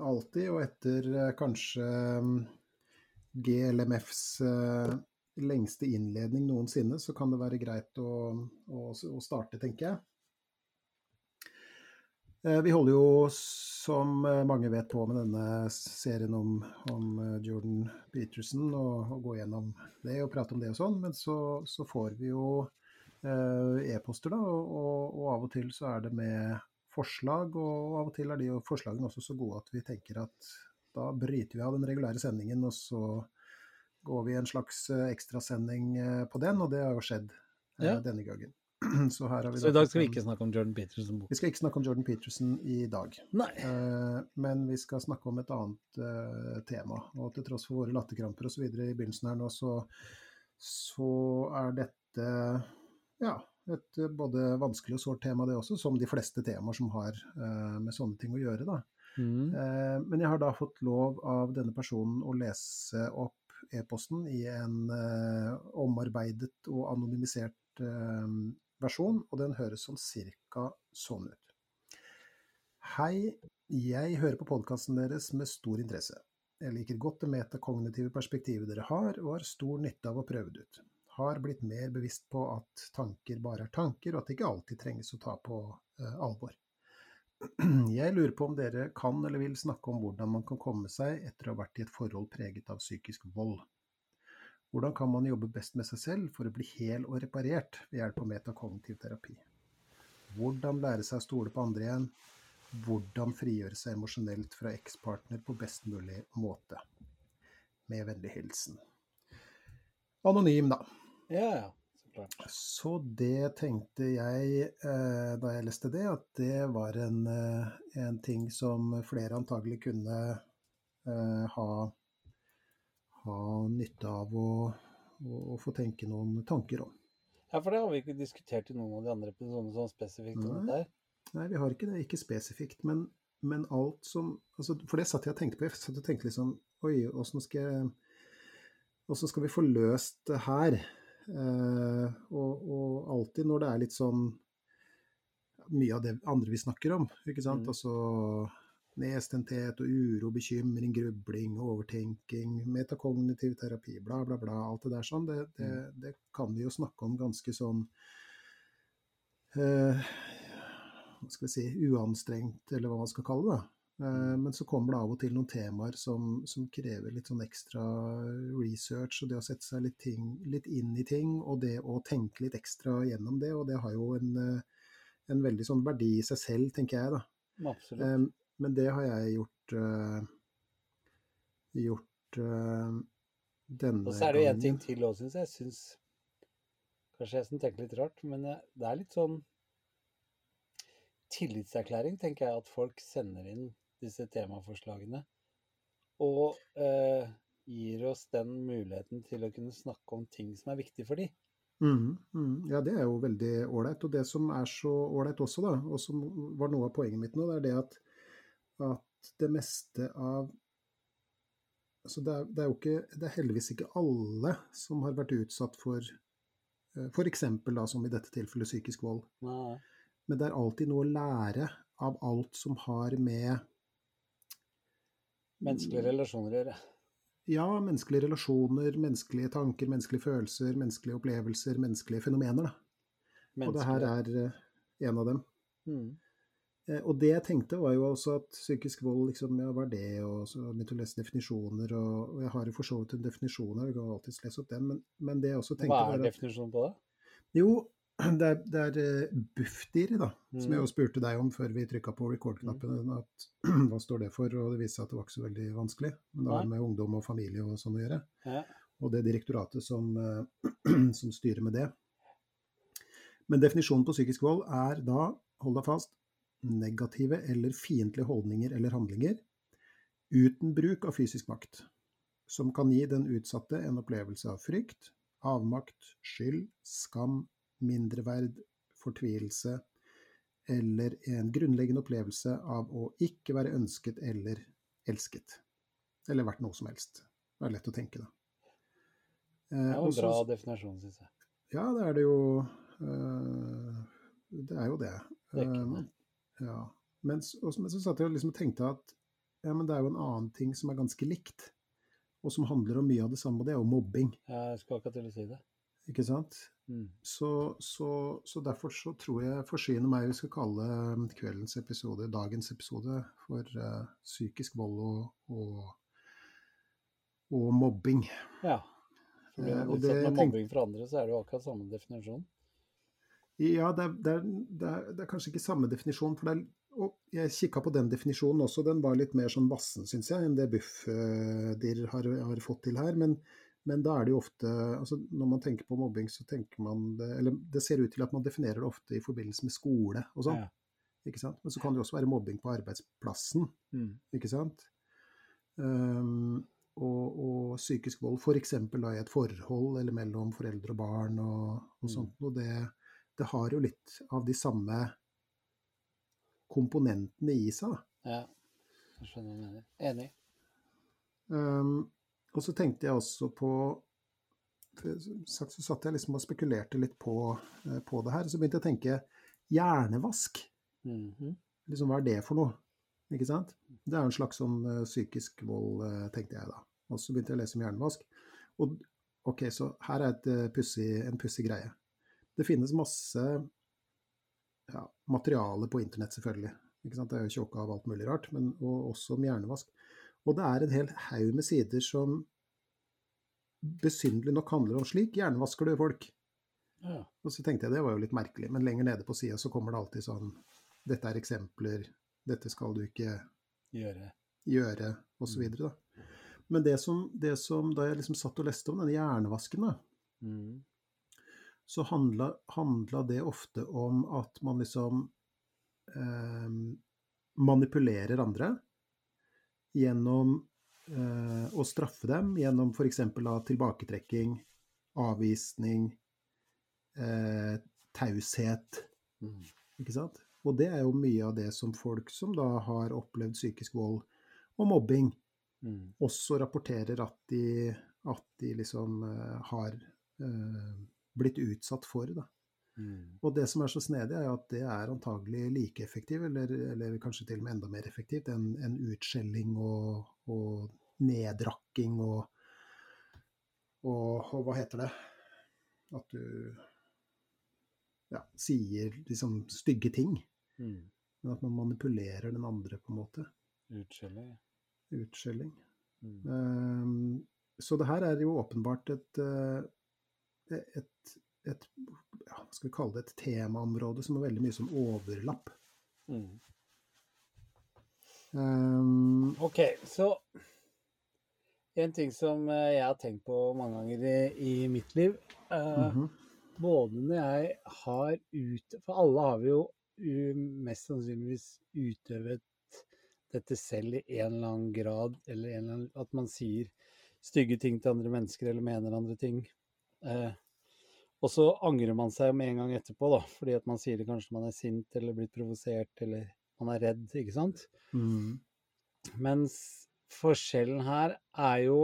B: alltid, og etter uh, kanskje um, GLMFs uh, lengste innledning noensinne, så kan det være greit å, å, å starte, tenker jeg. Eh, Vi holder jo, som eh, mange vet, på med denne serien om, om eh, Jordan Peterson, og, og gå gjennom det og prate om det og sånn, men så, så får vi jo eh, e-poster, da, og, og, av og til så er det med forslag, og av og til er de jo forslagene også så gode at vi tenker at da bryter vi av den regulære sendingen, og så går vi en slags ekstrasending på den, og det har jo skjedd eh,
A: Ja.
B: denne gangen. Så, her har vi
A: Så i dag skal vi ikke snakke om Jordan Peterson bok.
B: vi skal ikke snakke om Jordan Peterson i dag, eh, men vi skal snakke om et annet uh, tema. Og til tross for våre latterkramper osv. i begynnelsen her nå, så, så er dette ja, et eh, både vanskelig og sårt tema det også, som de fleste temaer som har uh, med sånne ting å gjøre. da.
A: Mm.
B: Men jeg har da fått lov av denne personen å lese opp e-posten i en omarbeidet og anonymisert versjon, og den høres sånn cirka sånn ut. Hei, jeg hører på podkasten deres med stor interesse. Jeg liker godt det metakognitive perspektivet dere har, og har stor nytte av å prøve det ut. Har blitt mer bevisst på at tanker bare er tanker, og at det ikke alltid trengs å ta på uh, alvor. Jeg lurer på om dere kan eller vil snakke om hvordan man kan komme seg etter å ha vært i et forhold preget av psykisk vold. Hvordan kan man jobbe best med seg selv for å bli hel og reparert ved hjelp av metakognitiv terapi? Hvordan lære seg å stole på andre igjen? Hvordan frigjøre seg emosjonelt fra ekspartner på best mulig måte? Med vennlig hilsen. Anonym, da.
A: Ja, ja. Så
B: det tenkte jeg eh, da jeg leste det, at det var en, eh, en ting som flere antagelig kunne eh, ha, ha nytte av å, å, å få tenke noen tanker om.
A: Ja, for det har vi ikke diskutert i noen av de andre episodene sånn spesifikt om dette her.
B: Nei, vi har ikke det. Ikke spesifikt. Men, men alt som altså, For det satt jeg og tenkte på. Jeg satt og tenkte liksom Oi, åssen skal, skal vi få løst det her? Eh, og, og alltid når det er litt sånn Mye av det andre vi snakker om, ikke sant.
A: Mm.
B: Altså nedstendthet og uro, bekymring, grubling, overtenking, metakognitiv terapi, bla, bla, bla. Alt det der sånn. Det, det, det kan vi jo snakke om ganske sånn eh, hva skal vi si, uanstrengt, eller hva man skal kalle det. Eh, Men så kommer det av og til noen temaer som, som krever litt sånn ekstra research, og det å sette seg litt, ting, litt inn i ting, og det å tenke litt ekstra gjennom det. Og det har jo en, eh, en veldig sånn verdi i seg selv, tenker jeg, da.
A: Absolutt.
B: Eh, Men det har jeg gjort uh, gjort uh, denne
A: Og så er det jo en ting til òg, syns jeg. jeg synes, kanskje jeg som tenker litt rart, men det er litt sånn tillitserklæring, tenker jeg, at folk sender inn disse temaforslagene. Og uh, gir oss den muligheten til å kunne snakke om ting som er viktig for de.
B: Mm, mm. Ja, det er jo veldig ålreit. Og det som er så ålreit også, da, og som var noe av poenget mitt nå, det er det at, at det meste av altså det, er, det er jo ikke Det er heldigvis ikke alle som har vært utsatt for f.eks. som i dette tilfellet, psykisk vold.
A: Nei,
B: Men det er alltid noe å lære av alt som har med
A: menneskelige relasjoner å gjøre.
B: Ja, menneskelige relasjoner, menneskelige tanker, menneskelige følelser, menneskelige opplevelser, menneskelige fenomener. Da. Og det her er eh, en av dem.
A: mm.
B: Eh, Og det jeg tenkte, var jo også at psykisk vold, liksom, ja, hva er det? Og så begynte å lese definisjoner, og, og jeg har jo for så vidt en definisjon her, vi kan alltids lese opp den, men, men det jeg også tenkte
A: Hva
B: var
A: er
B: at
A: definisjonen på det?
B: Jo, det er, det er eh, Bufdir, da, som jeg
A: Mm.
B: jo spurte deg om før vi trykka på record-knappen. at Hva står det for? Og det viste seg at det var ikke så veldig vanskelig. Men det har med ungdom og familie og sånn å gjøre.
A: Ja.
B: og det direktoratet som, eh, som styrer med det. Men definisjonen på psykisk vold er da, hold deg fast, negative eller fiendtlige holdninger eller handlinger uten bruk av fysisk makt, som kan gi den utsatte en opplevelse av frykt, avmakt, skyld, skam, mindreverd, fortvilelse eller en grunnleggende opplevelse av å ikke være ønsket eller elsket. Eller vært noe som helst. Det er lett å tenke, da. Eh,
A: Det er jo en bra definisjon, syns jeg.
B: ja, det er det jo øh, Det er jo det.
A: Dekkende.
B: Ja. Men, og, men så satt jeg liksom og tenkte at ja, men det er jo en annen ting som er ganske likt, og som handler om mye av det samme, og det er jo mobbing.
A: Jeg skal akkurat til å si det.
B: Ikke sant?
A: Mm.
B: Så, så, så derfor så tror jeg forsyner meg vi skal kalle um, kveldens episode, dagens episode, for uh, psykisk vold og, og, og mobbing.
A: Ja. For blir
B: Eh, og det
A: mobbing fra andre, så er det jo akkurat samme definisjon.
B: Ja, det er, det, er, det, er, det er kanskje ikke samme definisjon. for Jeg kikka på den definisjonen også, den var litt mer sånn vassen, syns jeg, enn det Bufdir har, har fått til her. Men, men da er det jo ofte altså Når man tenker på mobbing, så tenker man det Eller det ser ut til at man definerer det ofte i forbindelse med skole og sånn.
A: Ja.
B: ikke sant? Men så kan det jo også være mobbing på arbeidsplassen,
A: Mm.
B: ikke sant? Um, og, og psykisk vold f.eks. i et forhold eller mellom foreldre og barn og, og
A: Mm.
B: sånt. Og det, det har jo litt av de samme komponentene i seg. Da.
A: Ja. Jeg skjønner hva du mener. Enig.
B: Um, og så tenkte jeg også på sagt så satt jeg liksom og spekulerte litt på, eh, på det her. Så begynte jeg å tenke hjernevask.
A: Mhm.
B: Liksom, hva er det for noe? Ikke sant? Det er en slags sånn uh, psykisk vold, uh, tenkte jeg da. Og så begynte jeg å lese om hjernevask. Og ok, så her er et, uh, pussy, en pussig greie. Det finnes masse ja, materiale på internett, selvfølgelig. Ikke sant? Det er jo tjåka av alt mulig rart, men og også om hjernevask. Og det er en hel haug med sider som besynderlig nok handler om slik. Hjernevasker du folk? Ja. Og så tenkte jeg det var jo litt merkelig, men lenger nede på sida så kommer det alltid sånn Dette er eksempler, dette skal du ikke
A: gjøre,
B: gjøre osv. Mm. Men det som, det som, da jeg liksom satt og leste om denne hjernevasken, da, mm. Så handla, handla, det ofte om at man liksom eh, manipulerer andre gjennom eh, å straffe dem, gjennom f.eks. tilbaketrekking, avvisning, eh, taushet. Mm. Ikke sant? Og det er jo mye av det som folk som da har opplevd psykisk vold og mobbing, mm. også rapporterer at de, at de liksom uh, har uh, blitt utsatt for. Da. Mm. Og det som er så snedig, er at det er antagelig like effektivt, eller, eller, kanskje til og med enda mer effektivt, enn en utskjelling og, og nedrakking og, og, og, hva heter det? At du ja, sier liksom stygge ting. Mm. Men at man manipulerer den andre, på en måte.
A: Utskjelling.
B: Utskjelling. Mm. Um, så det her er jo åpenbart et, eh, et, et ja, hva skal vi kalle det, et temaområde som har veldig mye som overlapp. Mm.
A: Um, OK, så en ting som eh, jeg har tenkt på mange ganger i, i mitt liv uh, mm -hmm. Både når jeg har ut For alle har vi jo mest sannsynligvis utøvet dette selv i en eller annen grad, eller annen, at man sier stygge ting til andre mennesker eller mener andre ting. Eh, og så angrer man seg med en gang etterpå, da, fordi at man sier det kanskje man er sint eller blitt provosert eller man er redd, ikke sant? Mm. Mens forskjellen her er jo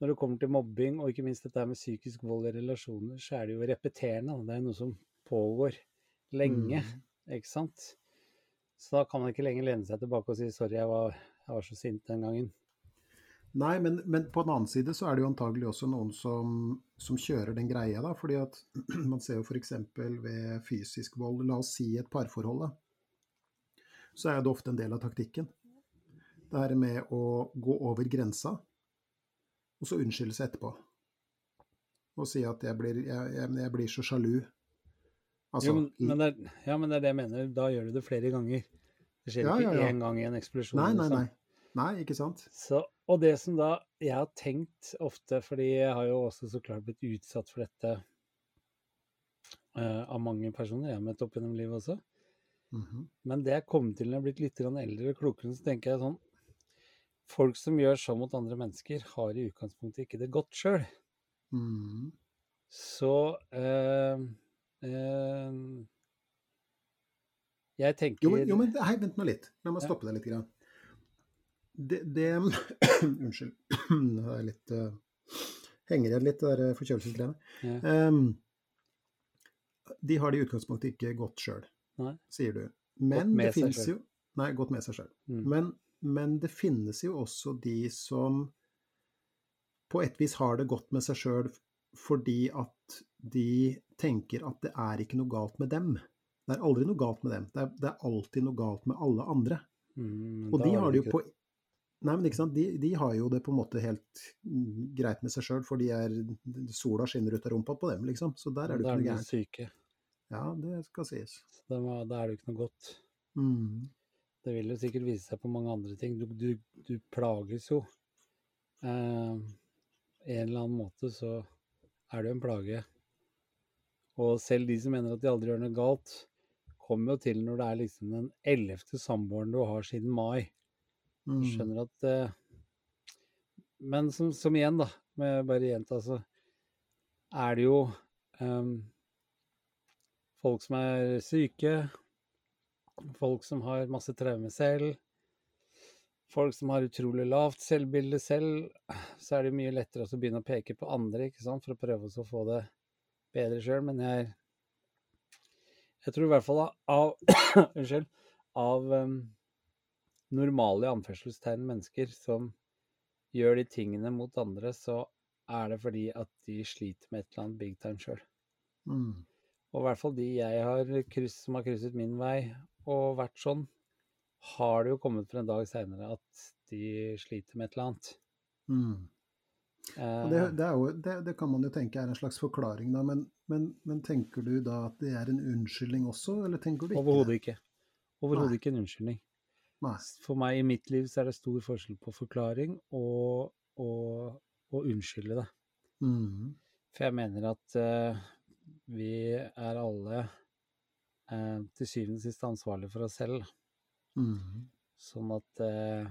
A: når det kommer til mobbing, og ikke minst dette med psykisk vold i relasjoner, så er det jo repeterende. Det er noe som pågår lenge, mm. ikke sant? Så da kan man ikke lenger lene seg tilbake og si 'sorry, jeg var, jeg var så sint den gangen'.
B: Nei, men, men, på den annen side så er det jo antagelig også noen som, som kjører den greia, da. fordi at man ser jo f.eks. ved fysisk vold, la oss si et parforhold, da. Så er det ofte en del av taktikken. Det her med å gå over grensa, og så unnskylde seg etterpå. Og si at jeg blir, jeg, jeg, jeg blir så sjalu
A: Altså, jo, men, men er, ja, men det er det jeg mener. Da gjør du det flere ganger. Det skjer ja, ikke ja, én gang i en eksplosjon.
B: Nei, nei, liksom. nei. Nei ikke sant.
A: Så, og det som da jeg har tenkt ofte, fordi jeg har jo også så klart blitt utsatt for dette uh, av mange personer jeg har møtt opp gjennom livet også. Mm -hmm. Men det jeg kom til når jeg har blitt litt eldre og klokere, så tenker jeg sånn Folk som gjør sånn mot andre mennesker, har i utgangspunktet ikke det godt sjøl. Mm. Så uh, Uh, jeg tenker
B: Jo, men, jo, men hei, vent nå litt. La meg stoppe deg litt. Grann. Det, det Unnskyld. Det er litt uh, Henger igjen litt, det der forkjølelsesgreiene. Ja. Um, de har det i utgangspunktet ikke godt sjøl, sier du. Men det finnes jo Nei, godt med seg sjøl. Mm. Men, men, det finnes jo også de som på et vis har det godt med seg sjøl fordi at de tenker at det er ikke noe galt med dem. Det er aldri noe galt med dem. Det er, det er alltid noe galt med alle andre. Mm, og de har det jo på Nei, men ikke sant. De, de, har jo det på en måte helt greit med seg sjøl, for de er, sola skinner ut av rumpa på dem, liksom. Så der er det ikke noe gærent.
A: Syke.
B: Ja, det skal sies.
A: Da er det jo ikke noe godt. Mm. Det vil jo sikkert vise seg på mange andre ting. Du, du, du plages jo. Eh, en eller annen måte så er det jo en plage. Og selv de som mener at de aldri gjør noe galt, kommer jo til når det er liksom den ellevte samboeren du har siden mai. Mm. Skjønner at uh, Men som, som, igjen, da, med bare gjenta, så er det jo um, folk som er syke, folk som har masse traume selv, folk som har utrolig lavt selvbilde selv, så er det mye lettere å begynne å peke på andre ikke sant, for å prøve å få det bedre sjøl, men jeg Jeg tror i hvert fall av Unnskyld. Av um, normale i anførselstegn mennesker som gjør de tingene mot andre, så er det fordi at de sliter med et eller annet big time sjøl.
B: Mm.
A: Og i hvert fall de jeg har kryss, som har krysset min vei og vært sånn, har det jo kommet for en dag seinere at de sliter med et eller annet.
B: Mm. Det,
A: Eh,
B: det, jo, det, det kan man jo tenke er en slags forklaring, da. Men, men, men tenker du da at det er en unnskyldning også, eller tenker du ikke
A: Overhodet ikke. Overhodet ikke en unnskyldning.
B: Nei.
A: For meg i mitt liv så er det stor forskjell på forklaring og å unnskylde det.
B: Mm.
A: For jeg mener at uh, vi er alle uh, til syvende og sist ansvarlige for oss selv.
B: Mm.
A: Sånn at uh,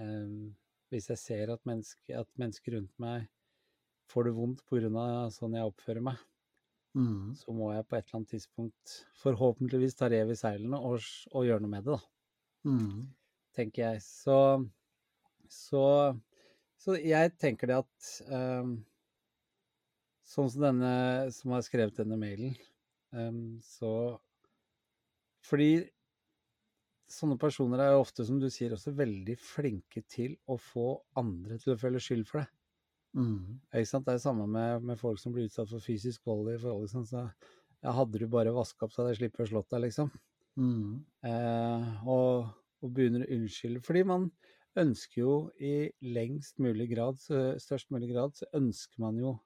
A: um, hvis jeg ser at, menneske, at mennesker rundt meg får det vondt pga. sånn jeg oppfører meg,
B: Mm.
A: så må jeg på et eller annet tidspunkt forhåpentligvis ta rev i seilene og, og gjøre noe med det, da.
B: Mm.
A: tenker jeg. Så, så, så jeg tenker det at um, Sånn som denne som har skrevet denne mailen, um, så Fordi sånne personer er jo ofte, som du sier, også veldig flinke til å få andre til å føle skyld for det.
B: Mm.
A: Ikke sant? Det er det samme med, med folk som blir utsatt for fysisk vold i forhold. Liksom. Så, ja, hadde du bare vaska opp, så hadde jeg sluppet å slått deg, liksom.
B: Mm.
A: Eh, og, og begynner å unnskylde. Fordi man ønsker jo i lengst mulig grad, størst mulig grad, så ønsker man jo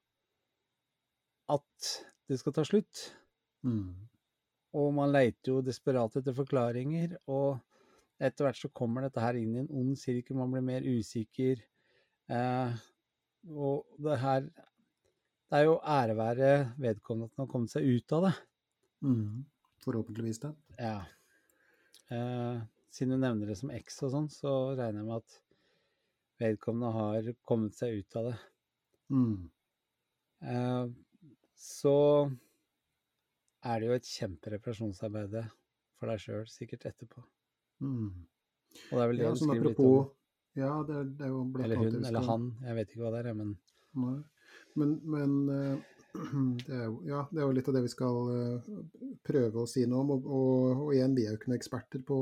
A: at det skal ta slutt.
B: Mm.
A: Og man leiter jo desperat etter forklaringer, og etter hvert så kommer dette her inn i en ond sirkel, man blir mer usikker. Eh, og det her Det er jo ære være vedkommende at man har kommet seg ut av det.
B: Mm. Forhåpentligvis, da.
A: Ja. Eh, siden du nevner det som X og sånn, så regner jeg med at vedkommende har kommet seg ut av det.
B: Mm.
A: Eh, så er det jo et kjempereparasjonsarbeid for deg sjøl sikkert etterpå.
B: Mm.
A: Og det er vel det
B: Ja,
A: du skriver
B: apropos, litt
A: om.
B: Ja, det er, det er jo blant
A: Eller hun, eller han. Jeg vet ikke hva det er, men
B: Nei. Men, men eh, det, er ja, det er jo litt av det vi skal eh, prøve å si noe om. Og, og, og igjen, vi er jo ikke noen eksperter på,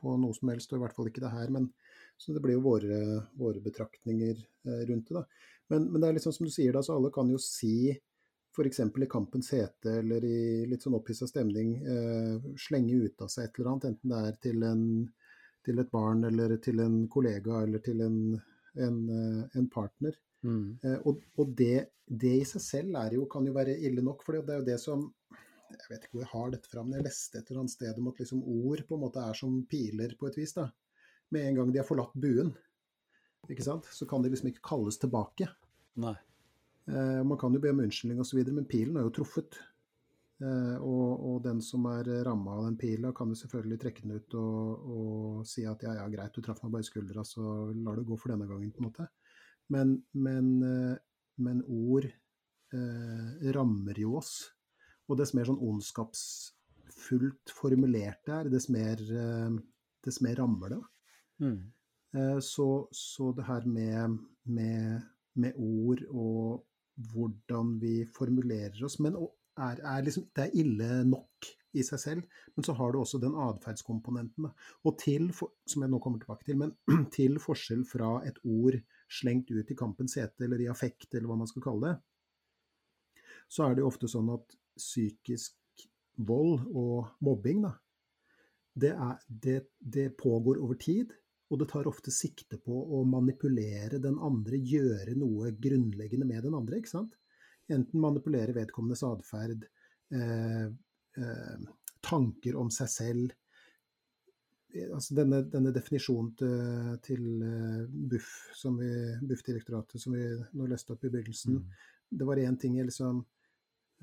B: på noe som helst, og i hvert fall ikke det her. Men, så det blir jo våre, våre betraktninger eh, rundt det. da. Men, men det er liksom som du sier, da, så alle kan jo si f.eks. i kampens hete eller i litt sånn opphissa stemning eh, slenge ut av seg et eller annet, enten det er til, en, til et barn eller til en kollega eller til en, en, eh, en partner.
A: Mm,
B: Eh, og og det, det i seg selv er jo, kan jo være ille nok, for det er jo det som Jeg vet ikke hvor jeg har dette fra, men jeg leste et eller annet sted om at liksom ord på en måte er som piler på et vis. da. Med en gang de har forlatt buen, ikke sant? så kan de liksom ikke kalles tilbake.
A: nei.
B: Eh, man kan jo be om unnskyldning osv., men pilen er jo truffet. Eh, og, og den som er ramma av den pila, kan jo selvfølgelig trekke den ut og, og si at ja, ja, greit, du traff meg bare i skuldra, så lar det gå for denne gangen, på en måte. Men, men, eh, men ord eh, rammer jo oss. Og dess mer sånn ondskapsfullt formulert det er, dess mer, eh, dess mer rammer det.
A: Mm,
B: Eh, Så, så det her med, med, med ord og hvordan vi formulerer oss Men er, er liksom, det er ille nok i seg selv, men så har du også den atferdskomponenten. Og til, som jeg nå kommer tilbake til, men til forskjell fra et ord slengt ut i kampens hete eller i affekt, eller hva man skal kalle det, så er det jo ofte sånn at psykisk vold og mobbing, da, det, er, det, det pågår over tid. Og det tar ofte sikte på å manipulere den andre, gjøre noe grunnleggende med den andre. ikke sant? Enten manipulere vedkommendes atferd, eh, eh, tanker om seg selv. Eh, Altså denne, denne definisjonen til, til eh, Buff, som vi, Buff-direktoratet som vi nå leste opp i begynnelsen,
A: mm,
B: det var én ting jeg liksom,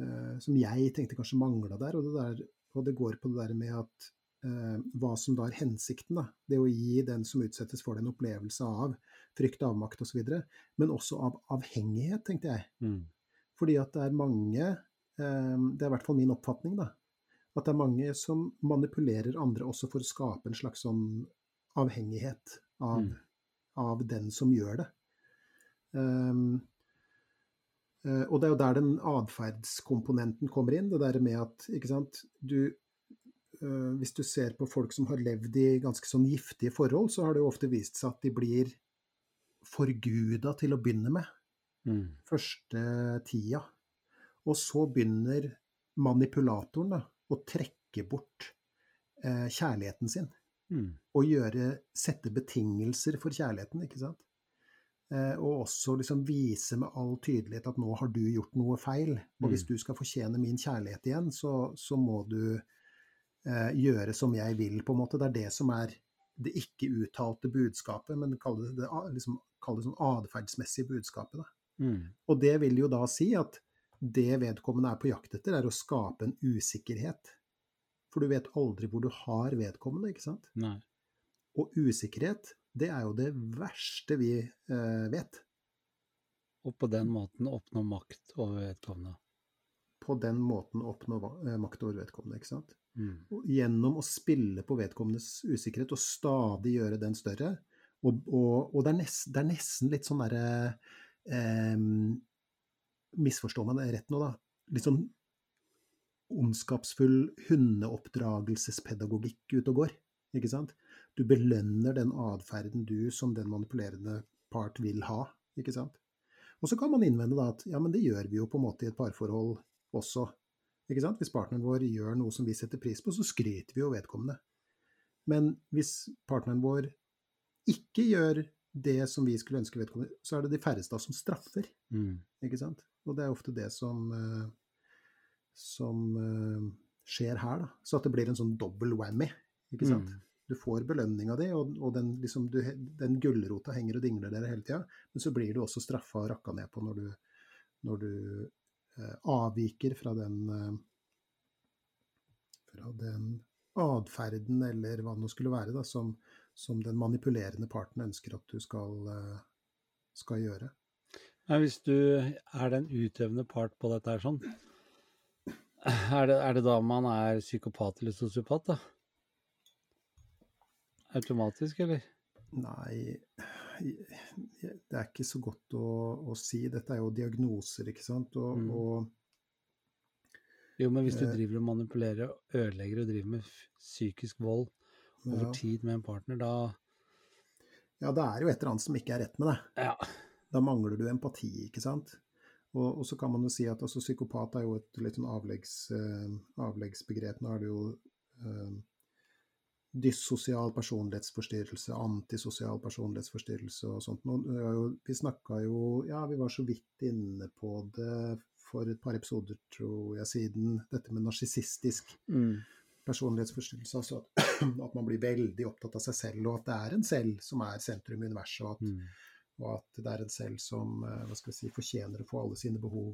B: eh, som jeg tenkte kanskje mangla der, og det der, og det går på det der med at hva som da er hensikten. Da. Det å gi den som utsettes for det, en opplevelse av frykt, avmakt osv., men også av avhengighet, tenkte jeg.
A: mm,
B: Fordi at det er mange, det er i hvert fall min oppfatning, da, at det er mange som manipulerer andre også for å skape en slags sånn avhengighet av,
A: Mm.
B: av den som gjør det. Um, og det er jo der den atferdskomponenten kommer inn. Det der med at ikke sant, du øh, hvis du ser på folk som har levd i ganske sånn giftige forhold, så har det jo ofte vist seg at de blir forguda til å begynne med.
A: Mm.
B: Første tida. Og så begynner manipulatoren da, å trekke bort eh, kjærligheten sin.
A: Mm.
B: Og gjøre, sette betingelser for kjærligheten, ikke sant. Eh, og også liksom vise med all tydelighet at nå har du gjort noe feil. Og hvis
A: Mm.
B: du skal fortjene min kjærlighet igjen, så, så må du eh, gjøre som jeg vil, på en måte. Det er det som er det ikke uttalte budskapet, men kall det, det, liksom, sånn atferdsmessige budskapet.
A: Mm.
B: Og det vil jo da si at det vedkommende er på jakt etter, er å skape en usikkerhet. For du vet aldri hvor du har vedkommende, ikke sant?
A: Nei.
B: Og usikkerhet, det er jo det verste vi eh, vet.
A: Og på den måten oppnå makt over vedkommende.
B: På den måten oppnå eh, makt over vedkommende, ikke sant?
A: Mm.
B: Og gjennom å spille på vedkommendes usikkerhet og stadig gjøre den større. Og, og, og det, er nest, det er nesten litt sånn derre eh, Misforstå meg rett nå, da. Litt sånn ondskapsfull hundeoppdragelsespedagogikk ute og går. Ikke sant? Du belønner den atferden du som den manipulerende part vil ha. Ikke sant? Og så kan man innvende da at ja, men det gjør vi jo på en måte i et parforhold også. Ikke sant? Hvis partneren vår gjør noe som vi setter pris på, så skryter vi jo vedkommende. Men hvis partneren vår ikke gjør det som vi skulle ønske vedkommende, så er det de færreste som straffer.
A: Mm.
B: Ikke sant? Og det er ofte det som, eh, som eh, skjer her, da. Så at det blir en sånn dobbel whammy. Ikke sant?
A: Mm.
B: Du får belønninga di, og, og den, liksom, du, den gulrota henger og dingler der hele tida. Men så blir du også straffa og rakka ned på når du, når du eh, avviker fra den eh, fra den atferden, eller hva det nå skulle være, da, som, som den manipulerende parten ønsker at du skal, eh, skal gjøre.
A: Men hvis du er den utøvende part på dette her sånn, er det, er det da man er psykopat eller sosiopat, da? Automatisk, eller?
B: Nei, det er ikke så godt å, å si. Dette er jo diagnoser, ikke sant. Og,
A: Mm.
B: og
A: Jo, men hvis du
B: Eh.
A: driver og manipulerer og ødelegger og driver med psykisk vold over
B: ja,
A: tid med en partner, da
B: ja, det er jo et eller annet som ikke er rett med deg.
A: Ja.
B: Da mangler du empati, ikke sant. Og, og så kan man jo si at altså, psykopat er jo et litt sånn avleggs, eh, avleggsbegrep. Nå er det jo eh, dyssosial personlighetsforstyrrelse, antisosial personlighetsforstyrrelse og sånt. Jo- vi snakka jo Ja, vi var så vidt inne på det for et par episoder, tror jeg, siden. Dette med narsissistisk
A: Mm.
B: personlighetsforstyrrelse. Altså at, at man blir veldig opptatt av seg selv, og at det er en selv som er sentrum i universet. Og at,
A: Mm.
B: Og at det er en selv som eh, hva skal si, fortjener å få alle sine behov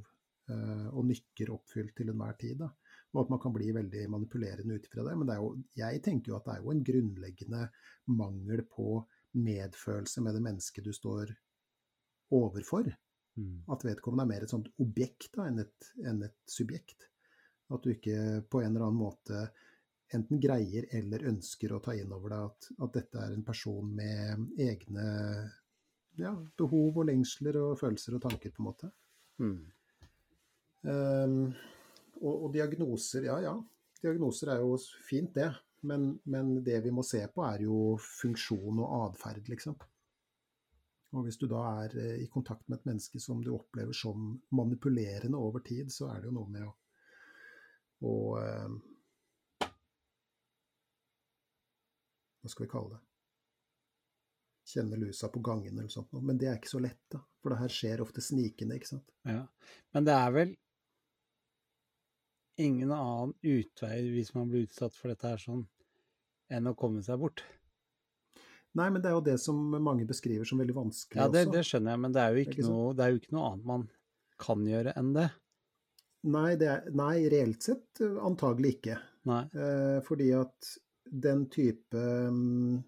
B: eh, og nykker oppfylt til enhver tid. Da. Og at man kan bli veldig manipulerende ut fra det. Men det jo, jeg tenker jo at det er jo en grunnleggende mangel på medfølelse med det mennesket du står overfor.
A: Mm.
B: At vedkommende er mer et sånt objekt da, enn, et, enn et subjekt. At du ikke på en eller annen måte enten greier eller ønsker å ta inn over deg at, at dette er en person med egne ja, behov og lengsler og følelser og tanker, på en måte.
A: Mm.
B: Um, og, og diagnoser, ja ja. Diagnoser er jo fint, det. Men, men det vi må se på, er jo funksjon og atferd, liksom. Og hvis du da er eh, i kontakt med et menneske som du opplever som manipulerende over tid, så er det jo noe med å, å eh, Hva skal vi kalle det? Kjenne lusa på gangen eller sånt noe. Men det er ikke så lett, da. For det her skjer ofte snikende, ikke sant.
A: Ja. Men det er vel ingen annen utvei hvis man blir utsatt for dette her sånn, enn å komme seg bort.
B: Nei, men det er jo det som mange beskriver som veldig vanskelig
A: Ja, det,
B: også.
A: det skjønner jeg, men det er, jo ikke
B: Ikke
A: noe, det er jo ikke noe annet man kan gjøre enn det.
B: Nei, det er, nei, reelt sett eh, antagelig ikke.
A: Nei.
B: Eh, fordi at den type mm,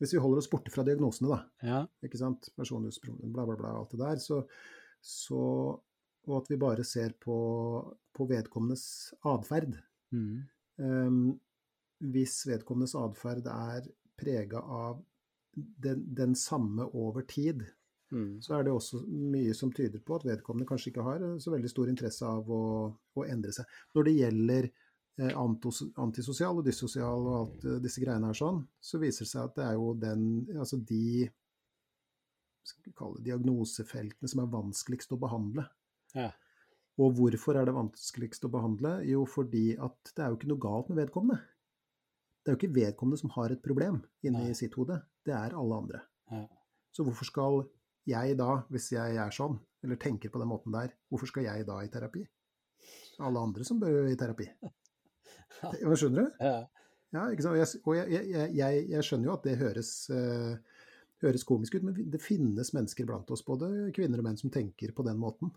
B: Hvis vi holder oss borte fra diagnosene, da,
A: Ja.
B: ikke sant, personlighetsproblem, bla, bla, bla, alt det der, så, så Og at vi bare ser på, på vedkommendes atferd.
A: Mm.
B: Um, hvis vedkommendes atferd er prega av den, den samme over tid,
A: Mm.
B: så er det også mye som tyder på at vedkommende kanskje ikke har så veldig stor interesse av å, å endre seg. Når det gjelder antisosial og dyssosial og alt eh, disse greiene her sånn, så viser det seg at det er jo den Altså de skal vi kalle det, diagnosefeltene som er vanskeligst å behandle.
A: Ja.
B: Og hvorfor er det vanskeligst å behandle? Jo, fordi at det er jo ikke noe galt med vedkommende. Det er jo ikke vedkommende som har et problem inni sitt hode, det er alle andre.
A: Ja.
B: Så hvorfor skal jeg da, hvis jeg er sånn, eller tenker på den måten der, hvorfor skal jeg da i terapi? Alle andre som bør i terapi. Skjønner du?
A: Ja.
B: Ja? Og jeg, jeg, jeg, jeg, skjønner jo at det høres, uh, høres komisk ut, men det finnes mennesker blant oss, både kvinner og menn, som tenker på den måten.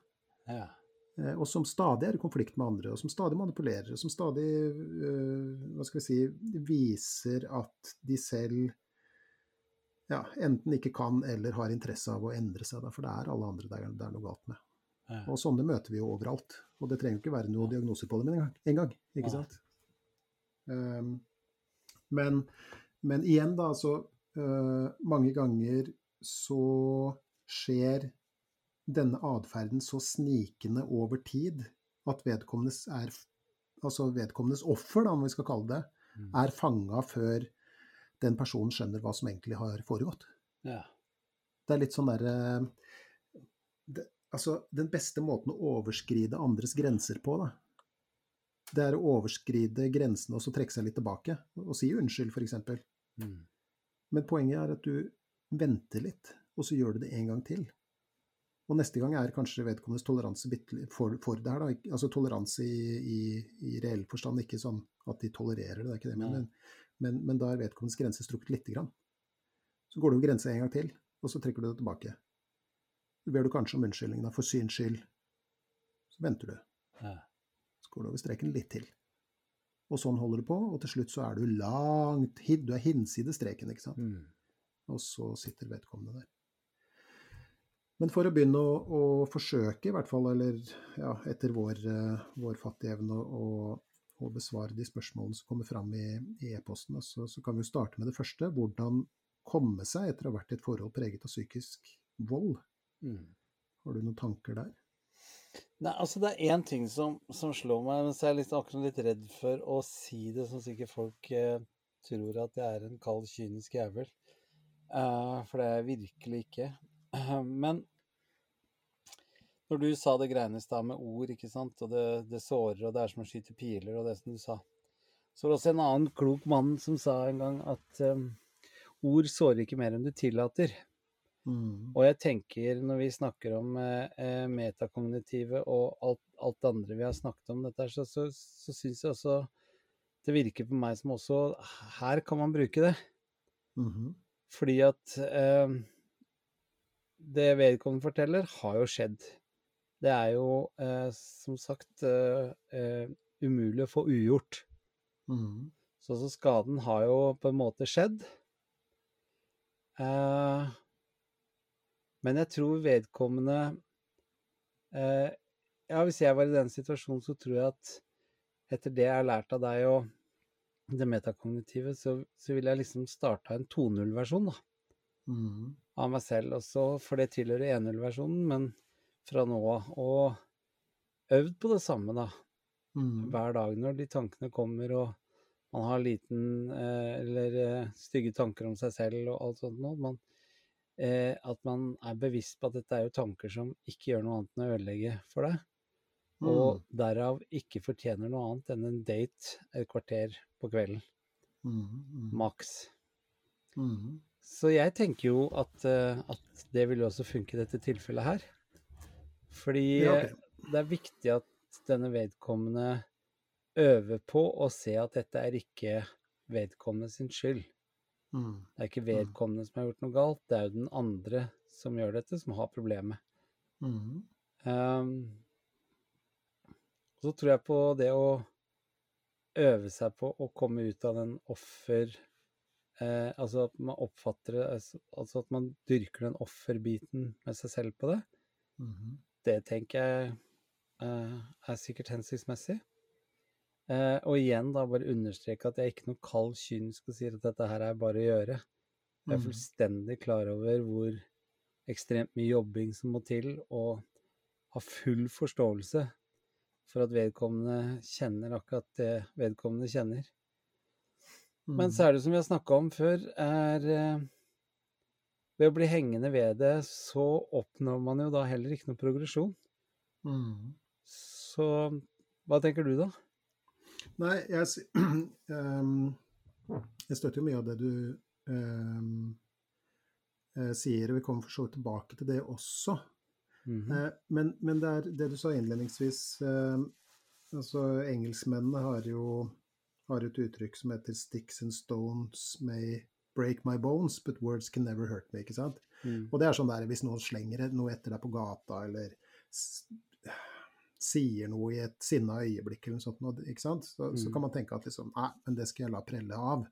A: ja.
B: Uh, og som stadig er i konflikt med andre, og som stadig manipulerer, og som stadig uh, hva skal vi si, viser at de selv ja, enten ikke kan eller har interesse av å endre seg, da, for det er alle andre det er, det er noe galt med.
A: Ja.
B: Og sånne møter vi jo overalt. Og det trenger jo ikke være noen diagnoser på dem engang. En gang, ikke sant? Um, men, men igjen, da, så uh, Mange ganger så skjer denne atferden så snikende over tid at vedkommendes, er, altså vedkommendes offer, da, om vi skal kalle det,
A: Mm.
B: er fanga før den personen skjønner hva som egentlig har foregått.
A: ja.
B: Det er litt sånn derre Altså, den beste måten å overskride andres grenser på, da, det er å overskride grensene og så trekke seg litt tilbake og si unnskyld, f.eks.
A: Mm.
B: Men poenget er at du venter litt, og så gjør du det en gang til. Og neste gang er kanskje vedkommendes toleranse for, for det her, da. Altså toleranse i, i, i reell forstand, ikke sånn at de tolererer det, det er ikke det, jeg mener, men, men, da er vedkommendes grense strukket lite grann. Så går du over grensa en gang til, og så trekker du det tilbake. Så ber du kanskje om unnskyldning, da, for syns skyld. Så venter du.
A: Ja.
B: Går du over streken litt til. Og sånn holder du på, og til slutt så er du langt Du er hinsides streken, ikke sant.
A: Mm.
B: Og så sitter vedkommende der. Men for å begynne å, å forsøke, i hvert fall, eller ja, etter vår, eh, vår fattige evne, å, å besvare de spørsmålene som kommer fram i, i e-posten, så, så kan vi jo starte med det første. Hvordan komme seg etter å ha vært i et forhold preget av psykisk vold.
A: Mm.
B: Har du noen tanker der?
A: Nei, altså det er én ting som, som slår meg, mens så er jeg litt, akkurat litt redd for å si det, som sikkert folk eh, tror at jeg er en kald, kynisk jævel. Uh, for det er jeg virkelig ikke. Uh, men når du sa det greiene i stad med ord, ikke sant, og det, det sårer, og det er som å skyte piler, og det som du sa, så var det også en annen klok mann som sa en gang at um, ord sårer ikke mer enn du tillater.
B: Mm.
A: Og jeg tenker, når vi snakker om eh, eh, metakognitive og alt, alt det andre vi har snakket om dette, så, så, så syns jeg også det virker på meg som også Her kan man bruke det.
B: Mhm.
A: Fordi at eh, det vedkommende forteller, har jo skjedd. Det er jo eh, som sagt eh, eh, umulig å få ugjort.
B: Mm.
A: Så, så skaden har jo på en måte skjedd. Eh, men jeg tror vedkommende eh, Ja, hvis jeg var i den situasjonen, så tror jeg at etter det jeg har lært av deg og det metakognitive, så, så vil jeg liksom starta en 2.0-versjon da,
B: Mm.
A: av meg selv. Også, for det tilhører 1.0-versjonen, men fra nå av. Og øvd på det samme, da
B: Mm.
A: hver dag når de tankene kommer, og man har liten eh, eller eh, stygge tanker om seg selv og alt sånt noe. Man, eh, at man er bevisst på at dette er jo tanker som ikke gjør noe annet enn å ødelegge for deg. Og derav ikke fortjener noe annet enn en date et kvarter på kvelden.
B: Mm, mm.
A: Maks.
B: Mhm.
A: Så jeg tenker jo at, eh, at det vil også funke i dette tilfellet her. Fordi
B: Ja, okay.
A: det er viktig at denne vedkommende øver på å se at dette er ikke vedkommende sin skyld.
B: Mhm.
A: Det er ikke vedkommende som har gjort noe galt, det er jo den andre som gjør dette, som har problemet.
B: Mm.
A: Um, så tror jeg på det å øve seg på å komme ut av den offer eh, Altså at man oppfatter det altså- Altså at man dyrker den offerbiten med seg selv på det.
B: Mm.
A: Det tenker jeg eh, er sikkert hensiktsmessig. Eh, og igjen da bare understreke at jeg er ikke noe kald kynisk og sier at dette her er bare å gjøre. Jeg er
B: Mhm.
A: fullstendig klar over hvor ekstremt mye jobbing som må til, og har full forståelse for at vedkommende kjenner akkurat det vedkommende kjenner.
B: Mm.
A: Men så er det som vi har snakka om før, er eh, Ved å bli hengende ved det, så oppnår man jo da heller ikke noe progresjon.
B: Mm.
A: Så hva tenker du, da?
B: Nei, jeg, ehm, jeg støtter jo mye av det du eh, sier, og vi kommer for så vidt tilbake til det også.
A: Mm
B: -hmm. uh, men, men det er det du sa innledningsvis uh, altså Engelskmennene har jo har et uttrykk som heter 'sticks and stones may break my bones, but words can never hurt me'. ikke sant?
A: Mm.
B: Og det er sånn der hvis noen slenger noe etter deg på gata, eller sier noe i et sinna øyeblikk eller noe sånt, ikke sant? Så, så
A: Mm.
B: kan man tenke at liksom, nei, men det skal jeg la prelle av.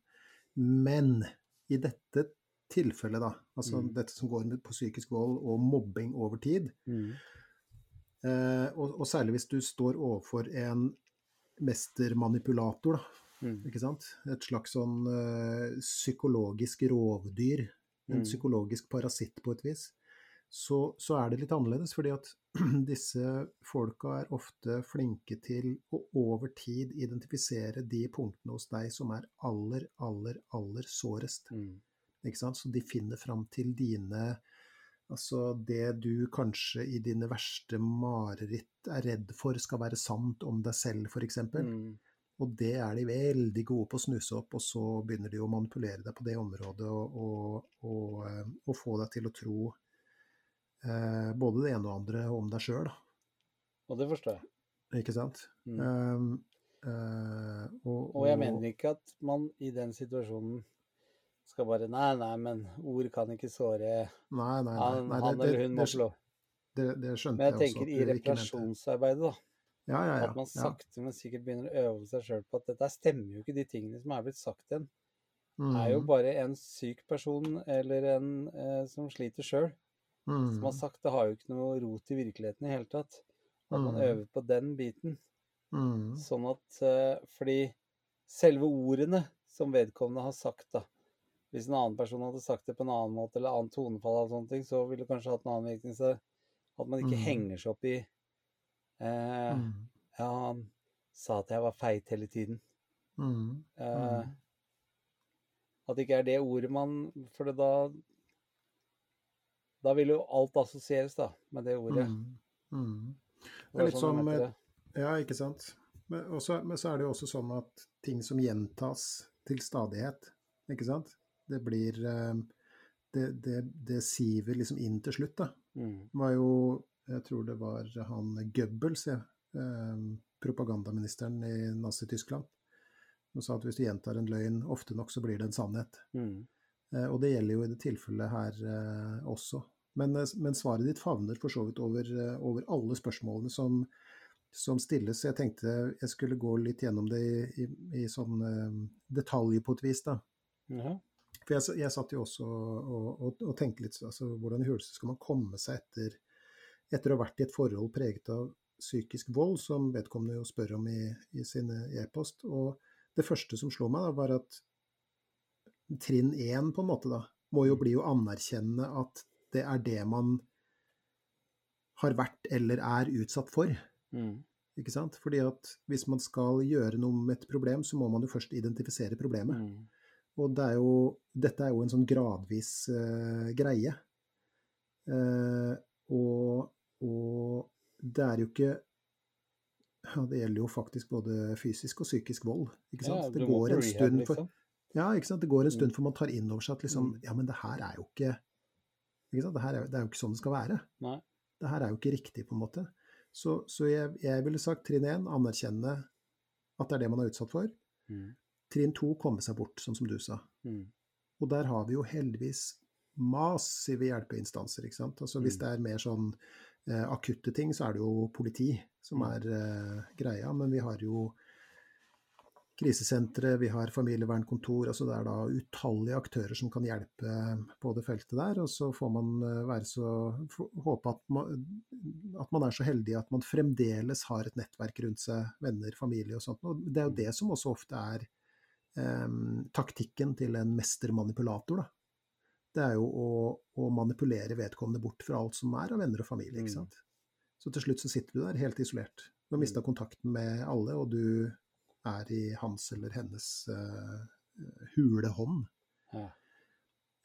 B: Men i dette tilfellet, da, altså
A: Mm.
B: dette som går på psykisk vold og mobbing over tid,
A: Mm.
B: eh, og, og særlig hvis du står overfor en mestermanipulator, da,
A: Mm.
B: ikke sant? Et slags sånn ø, psykologisk rovdyr, en
A: Mm.
B: psykologisk parasitt på et vis, så, så er det litt annerledes. Fordi at disse folka er ofte flinke til å over tid identifisere de punktene hos deg som er aller, aller, aller sårest.
A: Mm.
B: Ikke sant? Så de finner fram til dine Altså det du kanskje i dine verste mareritt er redd for skal være sant om deg selv, f.eks.
A: Mm.
B: Og det er de veldig gode på å snuse opp, og så begynner de å manipulere deg på det området og, og, og, eh, og få deg til å tro eh, både det ene og andre om deg sjøl,
A: Og det forstår jeg.
B: ikke sant?
A: Mm.
B: Um, uh, og,
A: Og jeg mener ikke at man i den situasjonen skal bare Nei, nei, men ord kan ikke såre
B: Nei, nei, nei.
A: Han,
B: nei
A: han eller hun må
B: det, det, det skjønte
A: Men jeg
B: jeg
A: tenker
B: også.
A: i
B: at du ikke mente.
A: reparasjonsarbeidet, da.
B: Ja, ja, ja.
A: At man sakte, men sikkert begynner å øve seg sjøl på at dette stemmer jo ikke, de tingene som er blitt sagt igjen. Mm. er jo
B: Mm,
A: bare en syk person eller en eh, som sliter sjøl,
B: mm,
A: som har sagt. Det har jo ikke noe rot i virkeligheten i hele tatt. At man
B: Mm.
A: øver på den biten.
B: mm,
A: Sånn at eh, Fordi selve ordene som vedkommende har sagt, da Hvis en annen person hadde sagt det på en annen måte, eller annen tonefall, og sånne ting, så ville det kanskje hatt en annen virkning. Så at man ikke
B: Mm.
A: henger seg opp i eh,
B: mm,
A: Ja, han sa at jeg var feit hele tiden.
B: mm,
A: Eh. At det ikke er det ordet man For da Da vil jo alt assosieres, da, med det ordet.
B: mm, mm.
A: Det
B: er litt
A: sånn
B: som. Ja, ikke sant. Men, også, men så er det jo også sånn at ting som gjentas til stadighet, ikke sant, det blir eh, Det, det, det siver liksom inn til slutt, da.
A: Mm.
B: Det var jo Jeg tror det var han Goebbels, ja, eh, propagandaministeren i Nazi-Tyskland, som sa at hvis du gjentar en løgn ofte nok, så blir det en sannhet.
A: Mm.
B: Eh, Og det gjelder jo i det tilfellet her eh, også. Men, eh, men svaret ditt favner for så vidt over, over alle spørsmålene som, som stilles. Jeg tenkte jeg skulle gå litt gjennom det i, i, i sånn detalj på et vis. da.
A: Ja.
B: For jeg, jeg satt jo også og, og, og tenkte litt altså, hvordan i huleste skal man komme seg etter, etter å ha vært i et forhold preget av psykisk vold, som vedkommende jo spør om i, i sin e-post. Og det første som slo meg, da, var at trinn én, på en måte, da, må jo bli å anerkjenne at det er det man har vært eller er utsatt for.
A: Mm.
B: Ikke sant? Fordi at hvis man skal gjøre noe med et problem, så må man jo først identifisere problemet.
A: Mm.
B: Og det er jo, dette er jo en sånn gradvis uh, greie. Uh, og, og det er jo ikke ja, Det gjelder jo faktisk både fysisk og psykisk vold. Ikke sant?
A: Ja,
B: det går en stund for,
A: liksom.
B: Ja, ikke sant? Det går en
A: Mm.
B: stund før man tar inn over seg at liksom,
A: Mm.
B: ja, men det her er jo ikke, ikke sant? Det, her er, det er jo ikke sånn det skal være.
A: Nei.
B: Det her er jo ikke riktig, på en måte. Så, så jeg, jeg ville sagt trinn én, anerkjenne at det er det man er utsatt for.
A: Mm.
B: Trinn to, komme seg bort, sånn som du sa.
A: Mm.
B: Og der har vi jo heldigvis massive hjelpeinstanser. ikke sant? Altså Hvis
A: Mm.
B: det er mer sånn eh, akutte ting, så er det jo politi som
A: Mm.
B: er eh, greia. Men vi har jo krisesentre, vi har familievernkontor. altså Det er da utallige aktører som kan hjelpe på det feltet der. Og så får man eh, være så håpe at man, at man er så heldig at man fremdeles har et nettverk rundt seg, venner, familie og sånt. Og det er jo det som også ofte er eh, taktikken til en mestermanipulator. Da. Det er jo å, å manipulere vedkommende bort fra alt som er av venner og familie.
A: Mm.
B: ikke sant? Så til slutt så sitter du der helt isolert. Du har
A: Mm.
B: mista kontakten med alle, og du er i hans eller hennes uh, hule hånd.
A: Ja.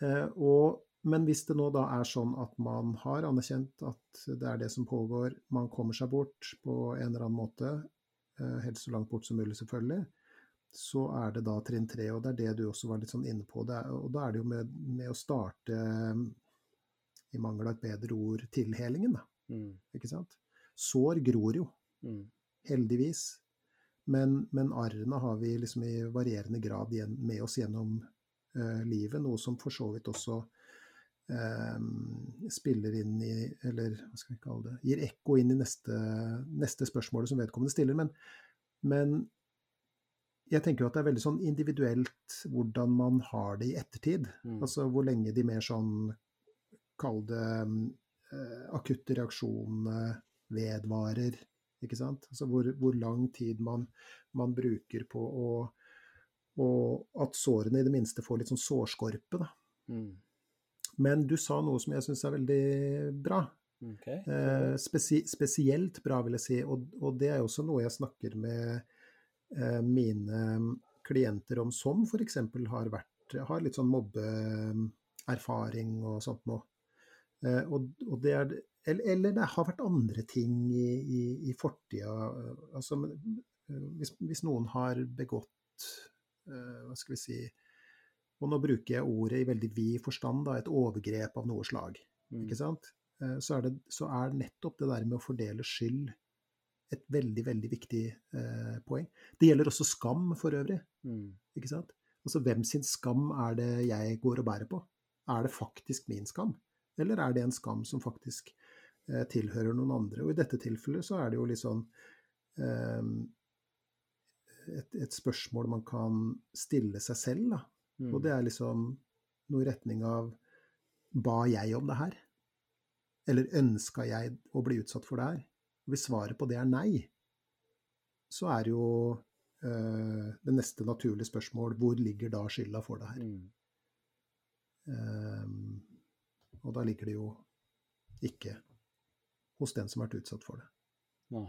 B: Eh, og, men hvis det nå da er sånn at man har anerkjent at det er det som pågår, man kommer seg bort på en eller annen måte, eh, helst så langt bort som mulig selvfølgelig, så er det da trinn tre. Og det er det du også var litt sånn inne på. Det er, og da er det jo med, med å starte, i mangel av et bedre ord, tilhelingen, da.
A: Mm.
B: Ikke sant? Sår gror jo,
A: Mm.
B: heldigvis. Men, men arrene har vi liksom i varierende grad med oss gjennom eh, livet, noe som for så vidt også eh, spiller inn i Eller hva skal vi kalle det Gir ekko inn i neste, neste spørsmål som vedkommende stiller. Men, men jeg tenker jo at det er veldig sånn individuelt hvordan man har det i ettertid.
A: Mm.
B: Altså hvor lenge de mer sånn Kall det eh, akutte reaksjonene vedvarer. Ikke sant? Altså hvor, hvor lang tid man, man bruker på å Og at sårene i det minste får litt sånn sårskorpe, da.
A: Mm.
B: Men du sa noe som jeg syns er veldig bra.
A: Okay.
B: Eh, spesi spesielt bra, vil jeg si. Og, og det er også noe jeg snakker med eh, mine klienter om, som f.eks. har vært har litt sånn mobbeerfaring og sånt noe. Eh, og, og det er, eller, eller det har vært andre ting i, i, i fortida. Altså, eh, hvis, hvis noen har begått eh, Hva skal vi si Og nå bruker jeg ordet i veldig vid forstand, da, et overgrep av noe slag.
A: Mm.
B: Ikke sant? Eh, Så er, det, så er nettopp det der med å fordele skyld et veldig, veldig viktig eh, poeng. Det gjelder også skam for øvrig.
A: Mm.
B: ikke sant? Altså hvem sin skam er det jeg går og bærer på? Er det faktisk min skam? Eller er det en skam som faktisk tilhører noen andre? Og i dette tilfellet så er det jo litt sånn eh, et, et spørsmål man kan stille seg selv, da.
A: Mm.
B: Og det er liksom noe i retning av Ba jeg om det her? Eller ønska jeg å bli utsatt for det her? Hvis svaret på det er nei, så er jo eh, det neste naturlige spørsmål hvor ligger da skylda for det her?
A: Mm.
B: Eh, og da ligger det jo ikke hos den som har vært utsatt for det.
A: Nei.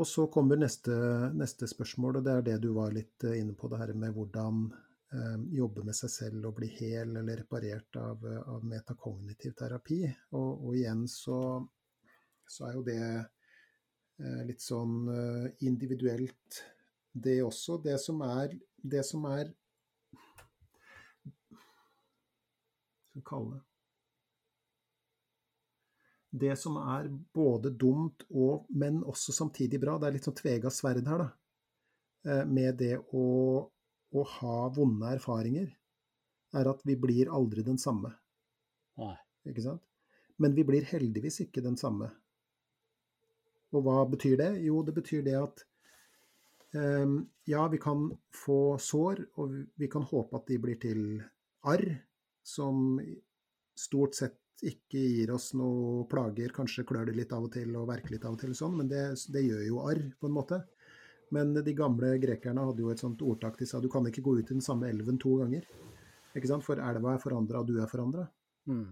B: Og så kommer neste, neste spørsmål, og det er det du var litt eh, inne på, det her med hvordan eh, jobbe med seg selv og bli hel eller reparert av, av metakognitiv terapi. Og, og igjen så, så er jo det eh, litt sånn eh, individuelt, det også. Det som er Det som er Hva skal vi kalle det? Det som er både dumt og, men også samtidig bra, det er litt sånn tvega sverd her, da. Eh, Med det å, å ha vonde erfaringer, er at vi blir aldri den samme.
A: Nei.
B: Ikke sant? Men vi blir heldigvis ikke den samme. Og hva betyr det? Jo, det betyr det at um, ja, vi kan få sår, og vi kan håpe at de blir til arr, som stort sett ikke gir oss noe plager. Kanskje klør det litt av og til og verker litt av og til, sånn, men det, det gjør jo arr, på en måte. Men de gamle grekerne hadde jo et sånt ordtak de sa du kan ikke gå ut i den samme elven to ganger. Ikke sant? For elva er forandra, og du er forandra.
A: Mm.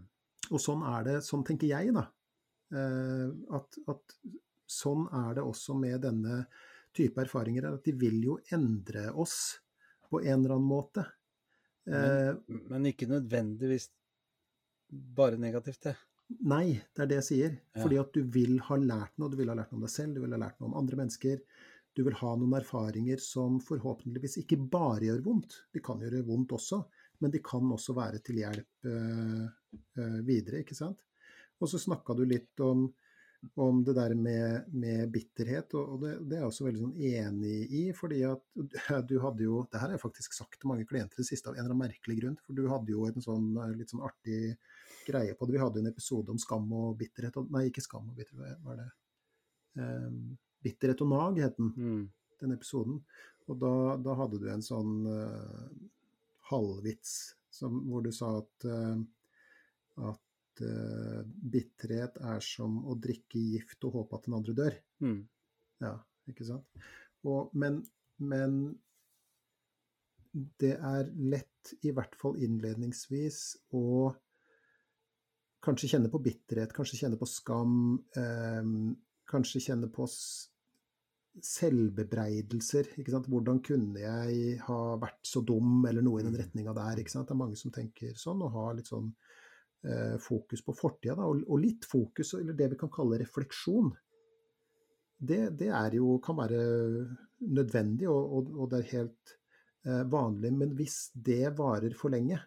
B: Og sånn er det, sånn tenker jeg, da. Eh, at, at sånn er det også med denne type erfaringer. At de vil jo endre oss på en eller annen måte. Eh,
A: Men, men ikke nødvendigvis bare negativt, det.
B: Nei, det er det jeg sier.
A: Ja.
B: Fordi at du vil ha lært noe. Du vil ha lært noe om deg selv, du vil ha lært noe om andre mennesker. Du vil ha noen erfaringer som forhåpentligvis ikke bare gjør vondt. De kan gjøre vondt også, men de kan også være til hjelp øh, øh, videre, ikke sant. Og så snakka du litt om, om det der med, med bitterhet, og, det, det er jeg også veldig sånn enig i. fordi at du hadde jo Det her har jeg faktisk sagt til mange klienter i det siste av en eller annen merkelig grunn. For du hadde jo en sånn eh, litt sånn artig greie på det. Vi hadde en episode om skam og bitterhet. og- Nei, ikke skam og bitterhet, hva er det? um, bitterhet og nag het den,
A: Mm.
B: den episoden. Og da, da hadde du en sånn uh, halvvits som, hvor du sa at, uh, at eh, bitterhet er som å drikke gift og håpe at den andre dør.
A: Mm.
B: Ja, ikke sant? Og, men, men det er lett, i hvert fall innledningsvis, å kanskje kjenne på bitterhet, kanskje kjenne på skam, eh, kanskje kjenne på selvbebreidelser. ikke sant? Hvordan kunne jeg ha vært så dum, eller noe i den mm. retninga der. ikke sant? Det er mange som tenker sånn, og har litt sånn fokus på fortida. Og, litt fokus, eller det vi kan kalle refleksjon. Det, det jo, kan være nødvendig, og, og, og det er helt eh, vanlig. Men hvis det varer for lenge,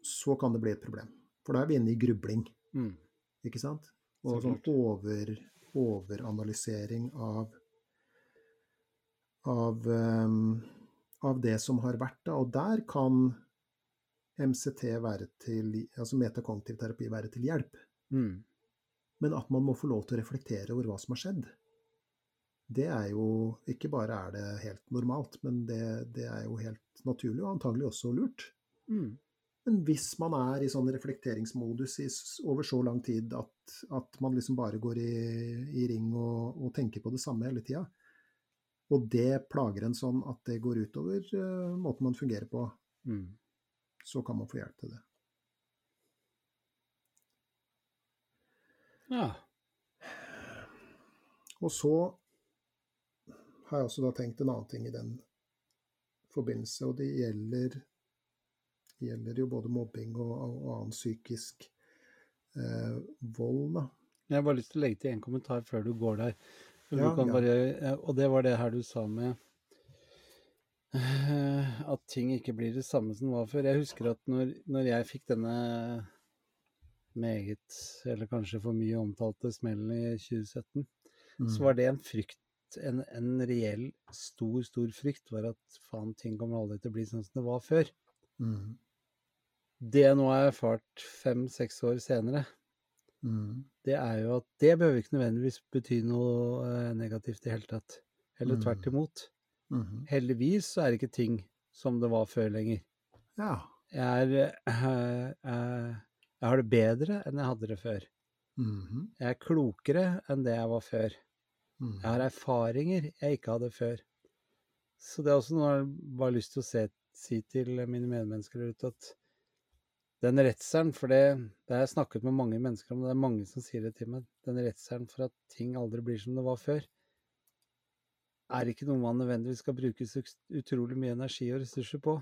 B: så kan det bli et problem. For da er vi inne i grubling. Mm. Ikke sant? Og sånn over, overanalysering av av, um, av, det som har vært. Da. Og der kan MCT være til, altså metakognitiv terapi være til hjelp. Mm. Men at man må få lov til å reflektere over hva som har skjedd, det er jo Ikke bare er det helt normalt, men det, det er jo helt naturlig, og antagelig også lurt. Mm. Men hvis man er i sånn reflekteringsmodus i, over så lang tid at, at man liksom bare går i, i ring og, og, tenker på det samme hele tida, og det plager en sånn at det går utover uh, måten man fungerer på, mm. Så kan man få hjelp til det.
A: Ja.
B: Og så har jeg også da tenkt en annen ting i den forbindelse, og det gjelder gjelder jo både mobbing og, og annen psykisk eh, vold. Da.
A: Jeg har bare lyst til å legge til en kommentar før du går der. Ja, ja. Bare, eh, og det var det her du sa med at ting ikke blir det samme som det var før. Jeg husker at når, når jeg fikk denne meget, eller kanskje for mye omtalte smellen i 2017, mm. så var det en frykt en, en, reell, stor, stor frykt var at faen, ting kommer aldri til å bli sånn som det var før. Mm. Det jeg nå har erfart fem-seks år senere, mm. det er jo at det behøver ikke nødvendigvis bety noe eh, negativt i det hele tatt. Eller mm. tvert imot. -hmm. Heldigvis så er ikke ting som det var før lenger.
B: Ja.
A: Jeg, er, uh, uh, jeg har det bedre enn jeg hadde det før.
B: -hmm.
A: Jeg er klokere enn det jeg var før.
B: -hmm.
A: Jeg har erfaringer jeg ikke hadde før. Så det er også noe jeg bare har lyst til å se, si til mine medmennesker der ute, at den redselen, for det, det har jeg snakket med mange mennesker om, det er mange som sier det til meg, den redselen for at ting aldri blir som det var før, er ikke noe man nødvendigvis skal bruke så utrolig mye energi og ressurser på.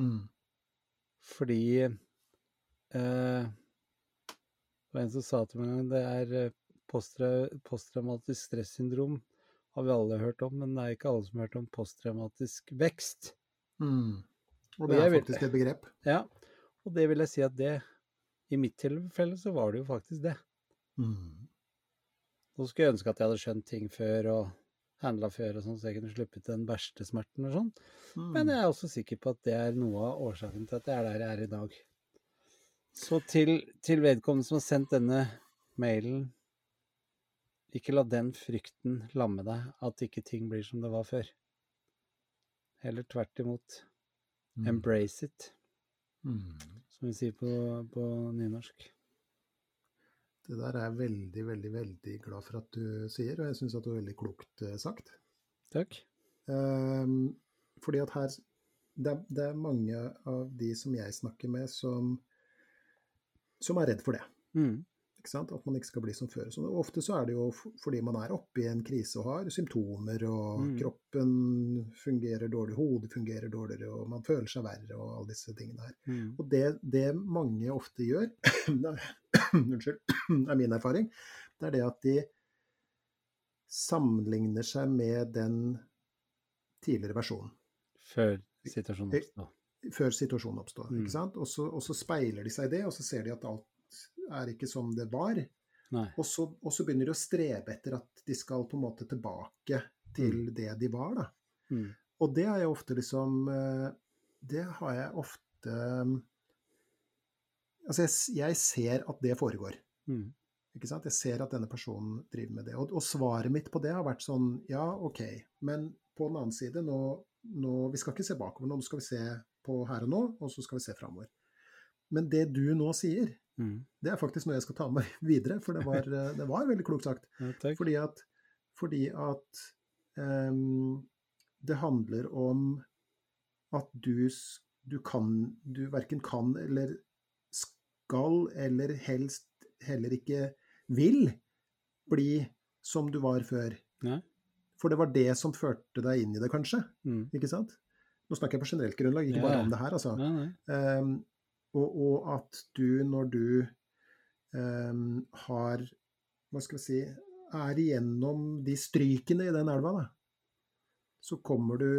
B: Mm.
A: Fordi eh, Det var en som sa til meg en gang det er eh, posttraumatisk stressyndrom har vi alle hørt om, men det er ikke alle som har hørt om posttraumatisk vekst.
B: Mm. Og det er faktisk et begrep.
A: Ja, og det vil jeg si at det, i mitt tilfelle, så var det jo faktisk det.
B: Mm.
A: Nå skulle jeg ønske at jeg hadde skjønt ting før og handla før og sånn, så jeg kunne sluppet den verste smerten og sånn. Mm. Men jeg er også sikker på at det er noe av årsaken til at jeg er der jeg er i dag. Så til, til vedkommende som har sendt denne mailen, ikke la den frykten lamme deg, at ikke ting blir som det var før. Heller tvert imot. Mm. Embrace it.
B: Mm.
A: Som vi sier på, på, nynorsk.
B: Det der er jeg veldig, veldig, veldig glad for at du sier, og jeg syns det var veldig klokt eh, sagt.
A: Takk.
B: Um, fordi at her det er, det er, mange av de som jeg snakker med, som, som er redd for det.
A: Mm.
B: At man ikke skal bli som før. Så ofte så er det jo fordi man er oppe i en krise og har symptomer, og mm. kroppen fungerer dårlig, hodet fungerer dårligere, og man føler seg verre og alle disse tingene her.
A: Mm.
B: Og det, det, mange ofte gjør, unnskyld, er min erfaring, det er det at de sammenligner seg med den tidligere versjonen.
A: Før situasjonen oppstår.
B: Før situasjonen oppstår. Mm. ikke sant? Og så, og så speiler de seg i det, og så ser de at alt er ikke som det var. Og så, og så, begynner de å strebe etter at de skal på en måte tilbake til mm. det de var, da.
A: Mm.
B: Og det har jeg ofte liksom eh, Det har jeg ofte Altså, jeg, jeg ser at det foregår.
A: Mm.
B: Ikke sant? Jeg ser at denne personen driver med det. Og, og, svaret mitt på det har vært sånn Ja, OK, men på den annen side, nå, nå Vi skal ikke se bakover, nå skal vi se på her og nå, og så skal vi se framover. Men det du nå sier,
A: Mm.
B: Det er faktisk noe jeg skal ta med videre, for det var, eh, det var veldig klokt sagt.
A: Ja,
B: fordi at, fordi at um, det handler om at du, du kan Du verken kan eller skal, eller helst heller ikke vil, bli som du var før.
A: Nei.
B: For det var det som førte deg inn i det, kanskje.
A: Mm.
B: Ikke sant? Nå snakker jeg på generelt grunnlag, ikke bare om det her, altså.
A: Nei, nei.
B: Ehm, og, og at du, når du um, har Hva skal vi si Er igjennom de strykene i den elva, da, så kommer du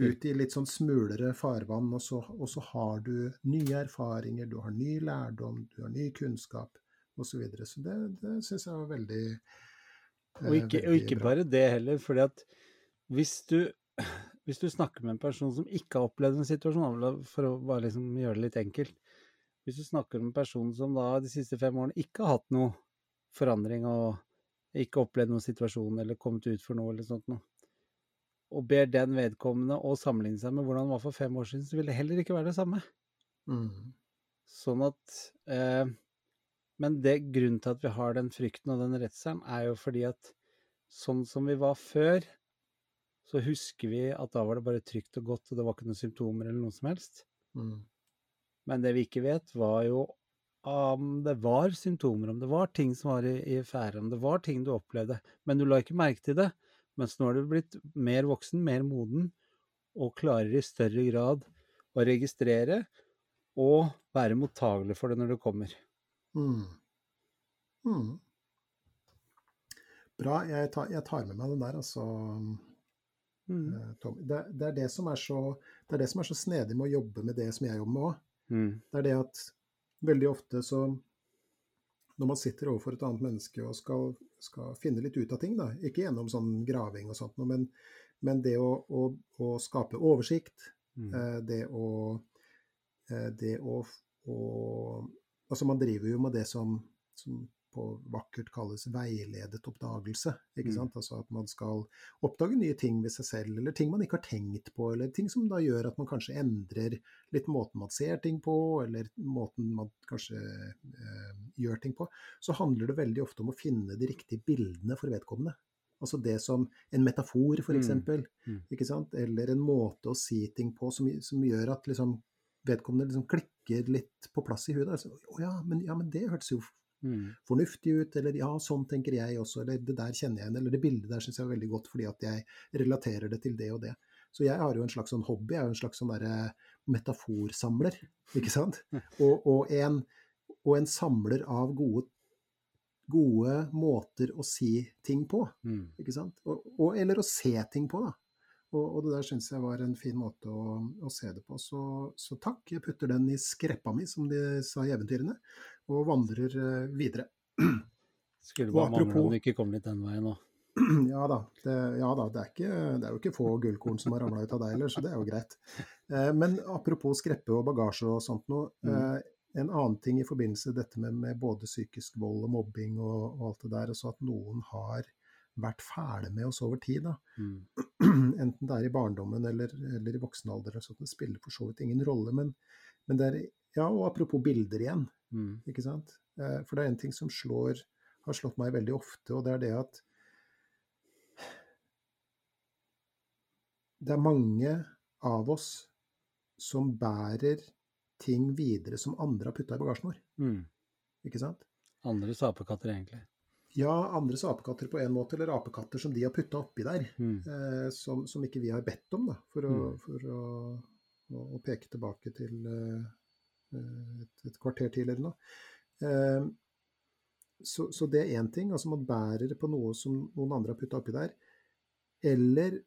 B: ut i litt sånn smulere farvann, og så, og så har du nye erfaringer, du har ny lærdom, du har ny kunnskap osv. Så, videre. så det, det syns jeg var veldig eh,
A: Og ikke, og ikke bare det heller, fordi at hvis du, hvis du snakker med en person som ikke har opplevd en situasjon, for å bare liksom gjøre det litt enkelt Hvis du snakker med en person som da de siste fem årene ikke har hatt noe forandring og ikke opplevd noen situasjon eller kommet ut for noe eller sånt noe, og ber den vedkommende å sammenligne seg med hvordan det var for fem år siden, så vil det heller ikke være det samme.
B: Mm.
A: Sånn at eh, Men det grunnen til at vi har den frykten og den redselen, er jo fordi at sånn som vi var før, så husker vi at da var det bare trygt og godt, og det var ikke noen symptomer eller noe som helst.
B: Mm.
A: Men det vi ikke vet, var jo om det var symptomer, om det var ting som var i, i ferde, om det var ting du opplevde. Men du la ikke merke til det. Mens nå har du blitt mer voksen, mer moden, og klarer i større grad å registrere og være mottagelig for det når det kommer.
B: Mm. Mm. Bra. Jeg tar, jeg tar med meg den der, altså.
A: Mm.
B: eh, Det, det, er det, som er så, det er det som er så snedig med å jobbe med det som jeg jobber med òg.
A: Mm.
B: Det er det at veldig ofte så Når man sitter overfor et annet menneske og skal, skal finne litt ut av ting, da, ikke gjennom sånn graving og sånt, men, men det å, å, å skape oversikt,
A: Mm.
B: eh, det å eh, Det å, å Altså, man driver jo med det som, som på vakkert kalles veiledet oppdagelse. ikke
A: Mm.
B: sant? Altså at man skal oppdage nye ting ved seg selv, eller ting man ikke har tenkt på, eller ting som da gjør at man kanskje endrer litt måten man ser ting på, eller måten man kanskje eh, gjør ting på. Så handler det veldig ofte om å finne de riktige bildene for vedkommende. Altså det som en metafor, f.eks.,
A: Mm. Mm.
B: ikke sant? eller en måte å si ting på som, som gjør at liksom, vedkommende liksom klikker litt på plass i huet. Altså, å ja men, ja, men det hørtes jo
A: Mm.
B: fornuftig ut, eller ja, sånn tenker jeg også, eller det der kjenner jeg igjen, eller det bildet der syns jeg er veldig godt fordi at jeg relaterer det til det og det. Så jeg har jo en slags sånn hobby, jeg er jo en slags sånn derre metaforsamler, ikke sant? Og, og, en, og en samler av gode, gode måter å si ting på,
A: Mm.
B: ikke sant? Og, og, eller å se ting på, da. Og, og det der syns jeg var en fin måte å, å se det på. Så, så takk, jeg putter den i skreppa mi, som de sa i eventyrene, og vandrer eh, videre.
A: Skulle
B: Og
A: bare mangle om vi ikke kom litt den veien òg.
B: Ja da, det, ja da det, er ikke, det er jo ikke få gullkorn som har ramla ut av deg heller, så det er jo greit. Eh, men apropos skreppe og bagasje og sånt noe. Eh, en annen ting i forbindelse med dette med, med både psykisk vold og mobbing og, og alt det der, altså at noen har vært fæle med oss over tid.
A: Mm.
B: Enten det er i barndommen eller, eller i voksen alder. Så det spiller for så vidt ingen rolle. Men, men det er Ja, og apropos bilder igjen.
A: Mm.
B: ikke sant? Eh, For det er en ting som slår, har slått meg veldig ofte, og det er det at det er mange av oss som bærer ting videre som andre har putta i bagasjen vår.
A: Mm.
B: ikke sant?
A: Andres apekatter, egentlig.
B: Ja, andres apekatter på en måte, eller apekatter som de har putta oppi der.
A: Mm.
B: Eh, som, som ikke vi har bedt om, da, for å,
A: Mm.
B: for å, å, å peke tilbake til eh, et, et kvarter tidligere noe. Eh, så, så det er én ting. altså Man bærer på noe som noen andre har putta oppi der. Eller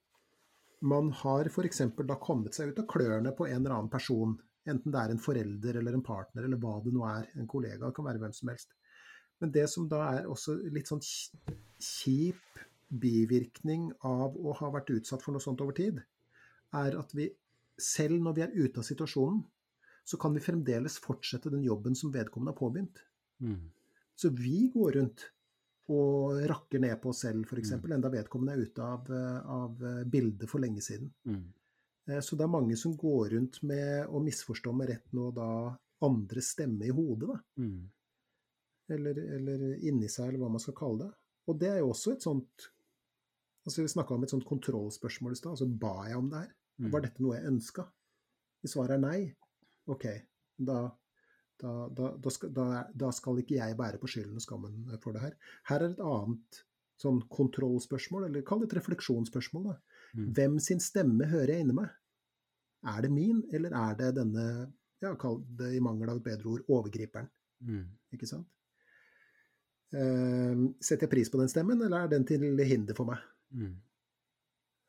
B: man har f.eks. da kommet seg ut av klørne på en eller annen person. Enten det er en forelder eller en partner eller hva det nå er. En kollega, det kan være hvem som helst. Men det som da er også litt sånn kjip bivirkning av å ha vært utsatt for noe sånt over tid, er at vi selv når vi er ute av situasjonen, så kan vi fremdeles fortsette den jobben som vedkommende har påbegynt.
A: Mm.
B: Så vi går rundt og rakker ned på oss selv, f.eks.,
A: Mm.
B: enda vedkommende er ute av, av bildet for lenge siden.
A: Mm.
B: Eh, Så det er mange som går rundt med å misforstå med rett nå da andre stemme i hodet, da.
A: Mm.
B: Eller, eller inni seg, eller hva man skal kalle det. Og det er jo også et sånt Altså Vi snakka om et sånt kontrollspørsmål i stad. Altså ba jeg om det her?
A: Mm.
B: Var dette noe jeg ønska? Hvis svaret er nei, OK, da, Da, da, da, skal, skal ikke jeg bære på skylden og skammen for det her. Her er et annet sånn kontrollspørsmål, eller kall det et refleksjonsspørsmål. da.
A: Mm.
B: Hvem sin stemme hører jeg inne med? Er det min, eller er det denne, ja, kall det i mangel av et bedre ord, overgriperen?
A: Mm.
B: Ikke sant? Eh, setter jeg pris på den stemmen, eller er den til hinder for meg?
A: Mm.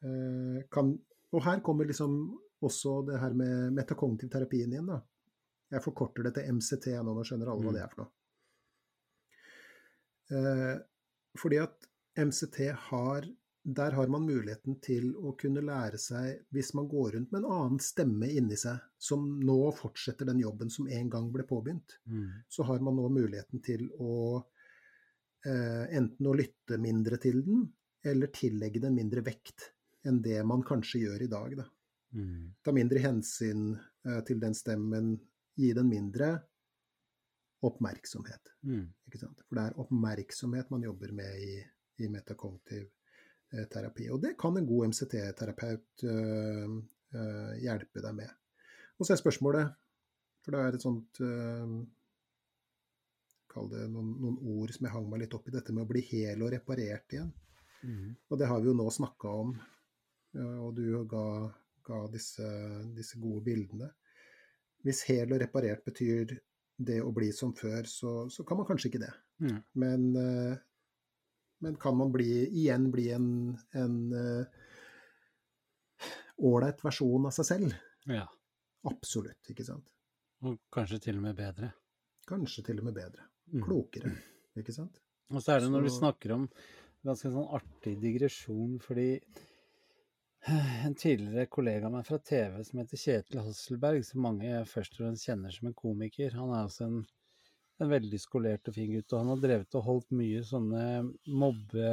B: Eh, kan, og her kommer liksom også det her med metakognitiv terapien igjen, da. Jeg forkorter det til MCT nå, nå skjønner alle hva
A: Mm.
B: det er for noe. Eh, fordi at MCT har Der har man muligheten til å kunne lære seg, hvis man går rundt med en annen stemme inni seg, som nå fortsetter den jobben som en gang ble påbegynt,
A: Mm.
B: så har man nå muligheten til å enten å lytte mindre til den, eller tillegge den mindre vekt enn det man kanskje gjør i dag. Da.
A: Mm.
B: Ta mindre hensyn eh, til den stemmen, gi den mindre oppmerksomhet.
A: Mm.
B: For det er oppmerksomhet man jobber med i, i metakognitiv eh, terapi. Og det kan en god MCT-terapeut eh, eh, hjelpe deg med. Og så er spørsmålet, for det er et sånt eh, Kall det noen, noen ord som jeg hang meg litt opp i, dette med å bli hel og reparert igjen.
A: Mm.
B: Og det har vi jo nå snakka om, eh, og du ga, ga disse, disse gode bildene. Hvis hel og reparert betyr det å bli som før, så, så kan man kanskje ikke det.
A: Mm.
B: Men, eh, men kan man bli, igjen bli en ålreit versjon av seg selv?
A: Ja.
B: Absolutt, ikke sant?
A: Og kanskje til og med bedre.
B: Kanskje til og med bedre.
A: Mm.
B: Klokere, ikke sant?
A: Og så er det når du snakker om ganske sånn artig digresjon, fordi en tidligere kollega av meg fra TV som heter Kjetil Hasselberg, som mange først og fremst kjenner som en komiker, han er også en, en veldig skolert og fin gutt, og han har drevet og holdt mye sånne mobbe...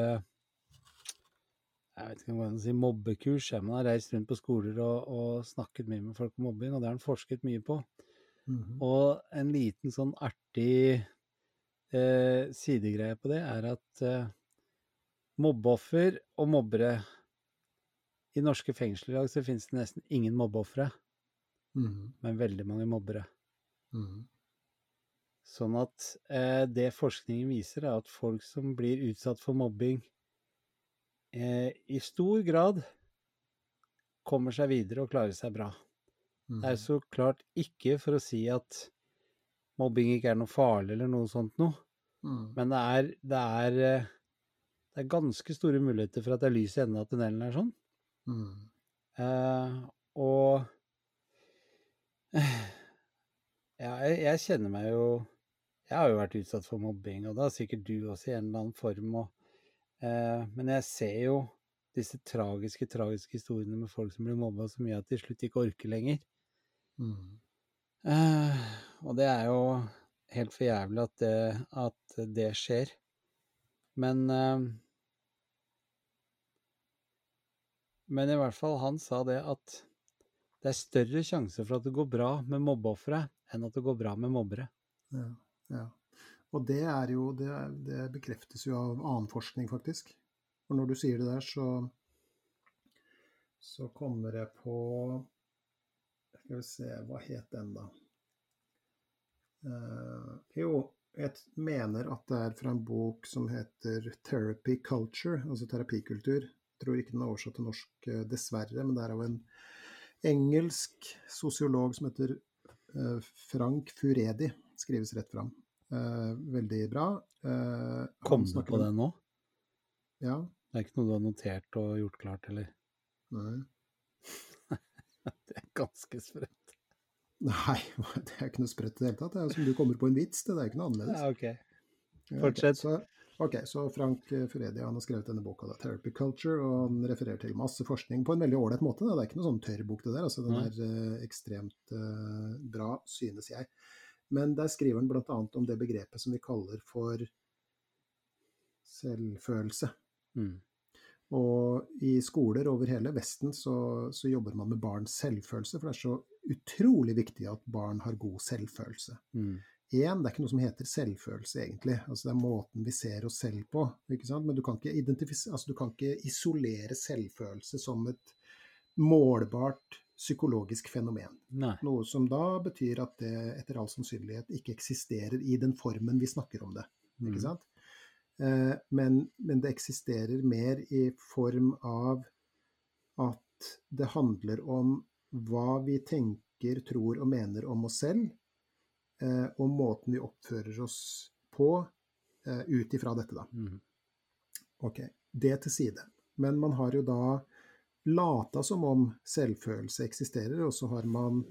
A: Jeg vet ikke om jeg kan si mobbekurs, men han har reist rundt på skoler og, og snakket mye med folk om mobbing, og det har han forsket mye på.
B: Mhm.
A: Og en liten sånn artig eh, sidegreie på det er at eh, mobbeoffer og mobbere I norske fengsler i dag så finnes det nesten ingen mobbeofre,
B: Mhm.
A: men veldig mange mobbere.
B: Mhm.
A: Sånn at eh, det forskningen viser, er at folk som blir utsatt for mobbing, eh, i stor grad kommer seg videre og klarer seg bra. Det er
B: Mhm.
A: så klart ikke for å si at mobbing ikke er noe farlig eller noe sånt noe,
B: Mm.
A: men det er, det er, eh, det er ganske store muligheter for at det er lys i enden av tunnelen er sånn.
B: Mm.
A: Eh, og ja, jeg, jeg kjenner meg jo Jeg har jo vært utsatt for mobbing, og det har sikkert du også i en eller annen form. Og, eh, men jeg ser jo disse tragiske, tragiske historiene med folk som blir mobba så mye at de til slutt ikke orker lenger.
B: Mm.
A: Eh, og det er jo helt for jævlig at det, at det skjer. Men eh, Men i hvert fall, han sa det at det er større sjanse for at det går bra med mobbeofre enn at det går bra med mobbere.
B: Ja, ja. Og det er jo det, er- det bekreftes jo av annen forskning, faktisk. Og når du sier det der, så så kommer jeg på Skal vi se, hva het den, da? Eh, jo, jeg mener at det er fra en bok som heter 'Therapy Culture', altså terapikultur. Jeg tror ikke den er oversatt til norsk, eh, dessverre, men det er av en engelsk sosiolog som heter eh, Frank Furedi. Skrives rett fram. Veldig bra.
A: Kom du på det nå?
B: Ja.
A: Det er ikke noe du har notert og gjort klart, eller?
B: Nei.
A: Det er ganske sprøtt.
B: Nei, det er ikke noe sprøtt i det hele tatt. Det er som du kommer på en vits, det, er ikke noe annerledes.
A: Ja, ok.
B: Ja, okay.
A: fortsett.
B: Så, ok, så Frank Fredi Furedi han har skrevet denne boka, da, 'Therapy Culture', og han refererer til masse forskning på en veldig ålreit måte. Da. Det er ikke noe sånn tørr bok, det der. altså Den er eh, ekstremt eh, bra, synes jeg. Men der skriver han bl.a. om det begrepet som vi kaller for selvfølelse.
A: Mm.
B: Og i skoler over hele Vesten så, så jobber man med barns selvfølelse, for det er så utrolig viktig at barn har god selvfølelse.
A: Mm.
B: Én, det er ikke noe som heter selvfølelse, egentlig. Altså, det er måten vi ser oss selv på. Men du kan altså, du kan ikke isolere selvfølelse som et målbart psykologisk fenomen.
A: Nei.
B: Noe som da betyr at det etter all sannsynlighet ikke eksisterer i den formen vi snakker om det.
A: Mm.
B: Eh, men, men det eksisterer mer i form av at det handler om hva vi tenker, tror og mener om oss selv, eh, og måten vi oppfører oss på eh, ut ifra dette, da.
A: Mm.
B: Ok, det til side. Men man har jo da lata som om selvfølelse eksisterer, og så har man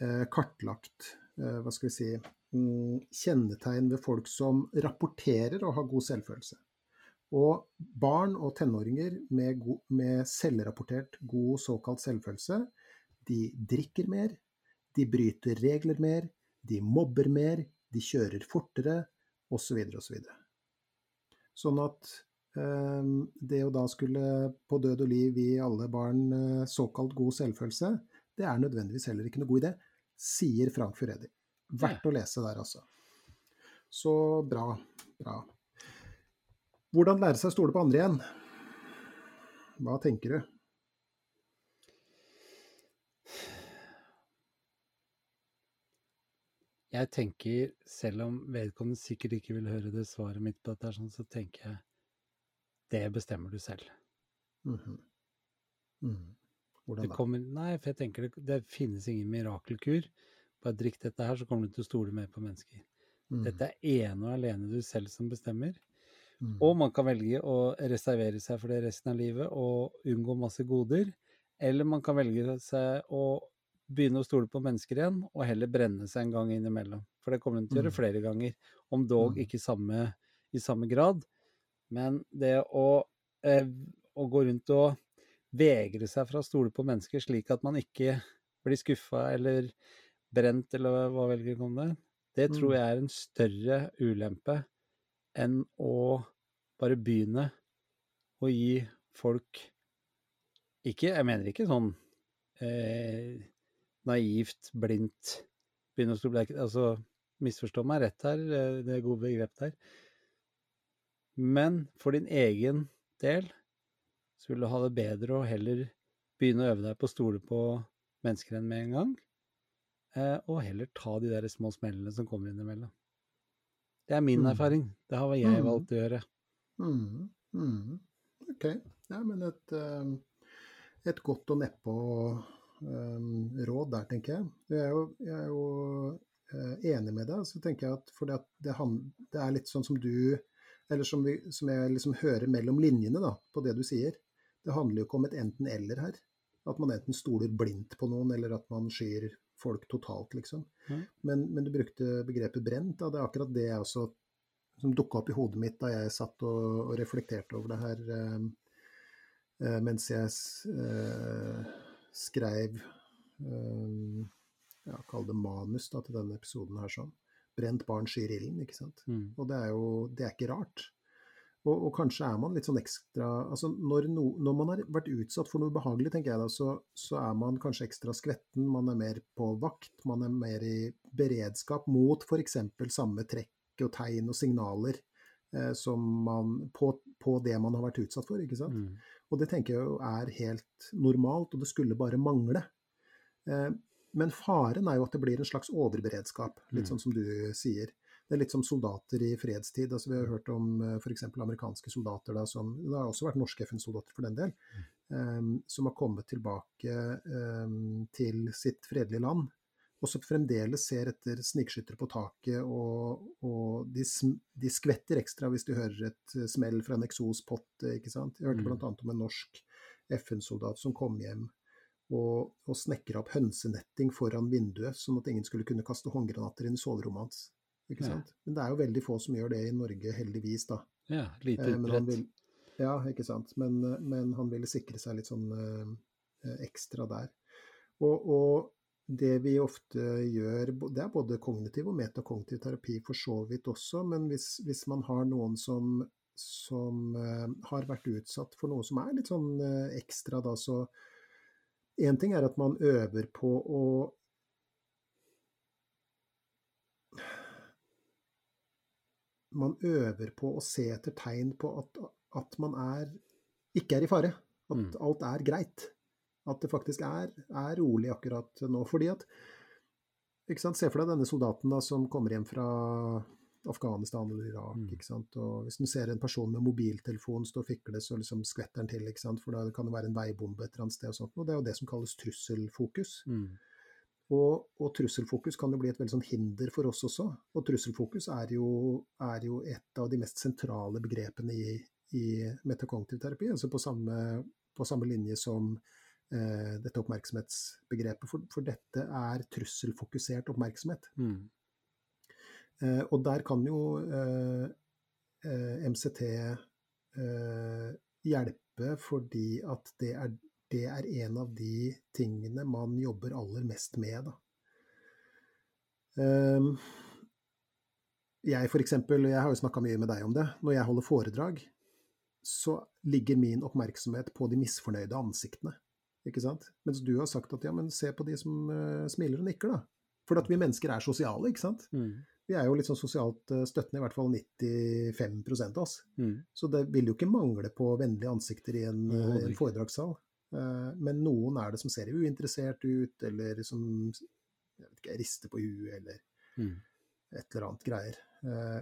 B: eh, kartlagt eh, hva skal vi si, mm, kjennetegn ved folk som rapporterer å ha god selvfølelse. Og barn og tenåringer med, god, med selvrapportert god såkalt selvfølelse, de drikker mer, de bryter regler mer, de mobber mer, de kjører fortere, osv. osv. Sånn at eh, det å da skulle på død og liv gi alle barn eh, såkalt god selvfølelse, det er nødvendigvis heller ikke noe god idé, sier Frank Furedi. Verdt å lese der, altså. Så bra. Bra. Hvordan lære seg å stole på andre igjen? Hva tenker du?
A: Jeg tenker, selv om vedkommende sikkert ikke vil høre det svaret mitt på dette, sånn, så tenker jeg det bestemmer du selv.
B: Mm -hmm. mm. Hvordan
A: Det
B: da?
A: kommer, nei, for jeg tenker det, det finnes ingen mirakelkur. Bare drikk dette her, så kommer du til å stole mer på mennesker.
B: Mm.
A: Dette er ene og alene du selv som bestemmer.
B: Mm.
A: Og man kan velge å reservere seg for det resten av livet og unngå masse goder. Eller man kan velge seg å begynne å stole på mennesker igjen, og heller brenne seg en gang innimellom. For det kommer hun til å gjøre
B: Mm.
A: flere ganger, om dog
B: Mm.
A: ikke samme, i samme grad. Men det å, eh, å gå rundt og vegre seg fra å stole på mennesker slik at man ikke blir skuffa eller brent, eller hva velger du det, det tror
B: Mm.
A: jeg er en større ulempe enn å bare begynne å gi folk Ikke, jeg mener ikke sånn eh, naivt, blindt begynne å ikke- Altså, misforstå meg rett her, eh, det er gode begrep der. Men for din egen del så vil du ha det bedre å heller begynne å øve deg på å stole på mennesker enn med en gang. Eh, og heller ta de der små smellene som kommer innimellom. Det er min
B: Mm.
A: erfaring. Det har jeg
B: Mm.
A: valgt å gjøre.
B: Mm, mm. Ok. Ja, men et, eh, et godt og nedpå råd der, tenker jeg. Jeg er jo, jeg er jo eh, enig med deg. Så tenker jeg at For det, han, det er litt sånn som du Eller som, vi, som jeg liksom hører mellom linjene da, på det du sier. Det handler jo ikke om et enten-eller her. At man enten stoler blindt på noen, eller at man skyr folk totalt, liksom.
A: Mm.
B: Men, men du brukte begrepet brent. Da. Det er akkurat det jeg også som dukka opp i hodet mitt da jeg satt og, og reflekterte over det her eh, eh, mens jeg eh, skrev eh, ja, Kall det manus da, til denne episoden her sånn. Brent barn skyr ilden, ikke sant.
A: Mm.
B: Og det er jo det er ikke rart. Og, og kanskje er man litt sånn ekstra altså når, no, når man har vært utsatt for noe ubehagelig, tenker jeg da, så, så er man kanskje ekstra skvetten. Man er mer på vakt, man er mer i beredskap mot f.eks. samme trekk og tegn og signaler eh, som man, på, på det man har vært utsatt for. ikke sant?
A: Mm.
B: Og det tenker jeg jo er helt normalt, og det skulle bare mangle. Eh, men faren er jo at det blir en slags overberedskap, litt
A: Mm.
B: sånn som du sier. Det er litt som soldater i fredstid. altså Vi har hørt om f.eks. amerikanske soldater, da, som, det har også vært norske FN-soldater for den del, Um, som har kommet tilbake um, til sitt fredelige land. Og så fremdeles ser etter snikskyttere på taket, og, og de, de skvetter ekstra hvis de hører et eh, smell fra en eksospott. ikke sant? Jeg hørte
A: Mm.
B: bl.a. om en norsk FN-soldat som kom hjem og, og snekra opp hønsenetting foran vinduet, sånn at ingen skulle kunne kaste håndgranater inn i soverommet hans. Ikke
A: Ja.
B: sant? Men det er jo veldig få som gjør det i Norge, heldigvis, da.
A: Ja, lite
B: Eh,
A: utbredt.
B: vil, ja, ikke sant. Men, eh, men han ville sikre seg litt sånn eh, eh, ekstra der. Og, og det vi ofte gjør, det er både kognitiv og metakognitiv terapi for så vidt også, men hvis, hvis man har noen som, som uh, har vært utsatt for noe som er litt sånn uh, ekstra, da, så Én ting er at man øver på å man øver på å se etter tegn på at, at man er, ikke er i fare. At
A: Mm.
B: alt er greit. At det faktisk er, er rolig akkurat nå. Fordi at ikke sant, Se for deg denne soldaten da, som kommer hjem fra Afghanistan eller Irak.
A: Mm.
B: ikke sant, og Hvis du ser en person med mobiltelefon stå og fikle, så liksom skvetter den til. ikke sant, For da kan det være en veibombe et eller annet sted. og sånt, og Det er jo det som kalles trusselfokus.
A: Mm.
B: Og, og trusselfokus kan jo bli et veldig sånn hinder for oss også. Og trusselfokus er jo, er jo et av de mest sentrale begrepene i, i metakognitiv terapi. altså på samme, på samme linje som dette oppmerksomhetsbegrepet. For, for dette er trusselfokusert oppmerksomhet.
A: Mm.
B: Eh, og der kan jo eh, eh, MCT eh, hjelpe fordi at det er, det er en av de tingene man jobber aller mest med. Da. Eh, jeg for eksempel, jeg har jo snakka mye med deg om det, når jeg holder foredrag, så ligger min oppmerksomhet på de misfornøyde ansiktene. Ikke sant? Mens du har sagt at ja, men se på de som uh, smiler og nikker, da. For at vi mennesker er sosiale, ikke sant?
A: Mm.
B: Vi er jo litt sånn sosialt uh, støttende, i hvert fall 95 av oss.
A: Mm.
B: Så det vil jo ikke mangle på vennlige ansikter i en,
A: Overhodet
B: en foredragssal. Men noen er det som ser uinteressert ut, eller som jeg vet ikke, rister på huet, eller
A: Mm.
B: et eller annet greier.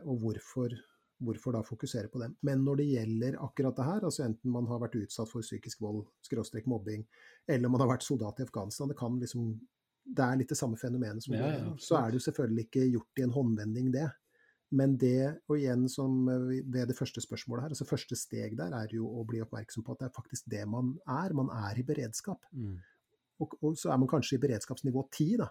B: Og hvorfor, hvorfor da fokusere på dem? Men når det gjelder akkurat det her, altså enten man har vært utsatt for psykisk vold, skråstrek mobbing, eller man har vært soldat i Afghanistan, det kan liksom Det er litt det samme fenomenet som
A: Ja, ja.
B: Så er det jo selvfølgelig ikke gjort i en håndvending, det. Men det, og igjen som eh, ved det første spørsmålet her, altså første steg der er jo å bli oppmerksom på at det er faktisk det man er. Man er i beredskap.
A: Mm.
B: Og, og så er man kanskje i beredskapsnivå 10, da.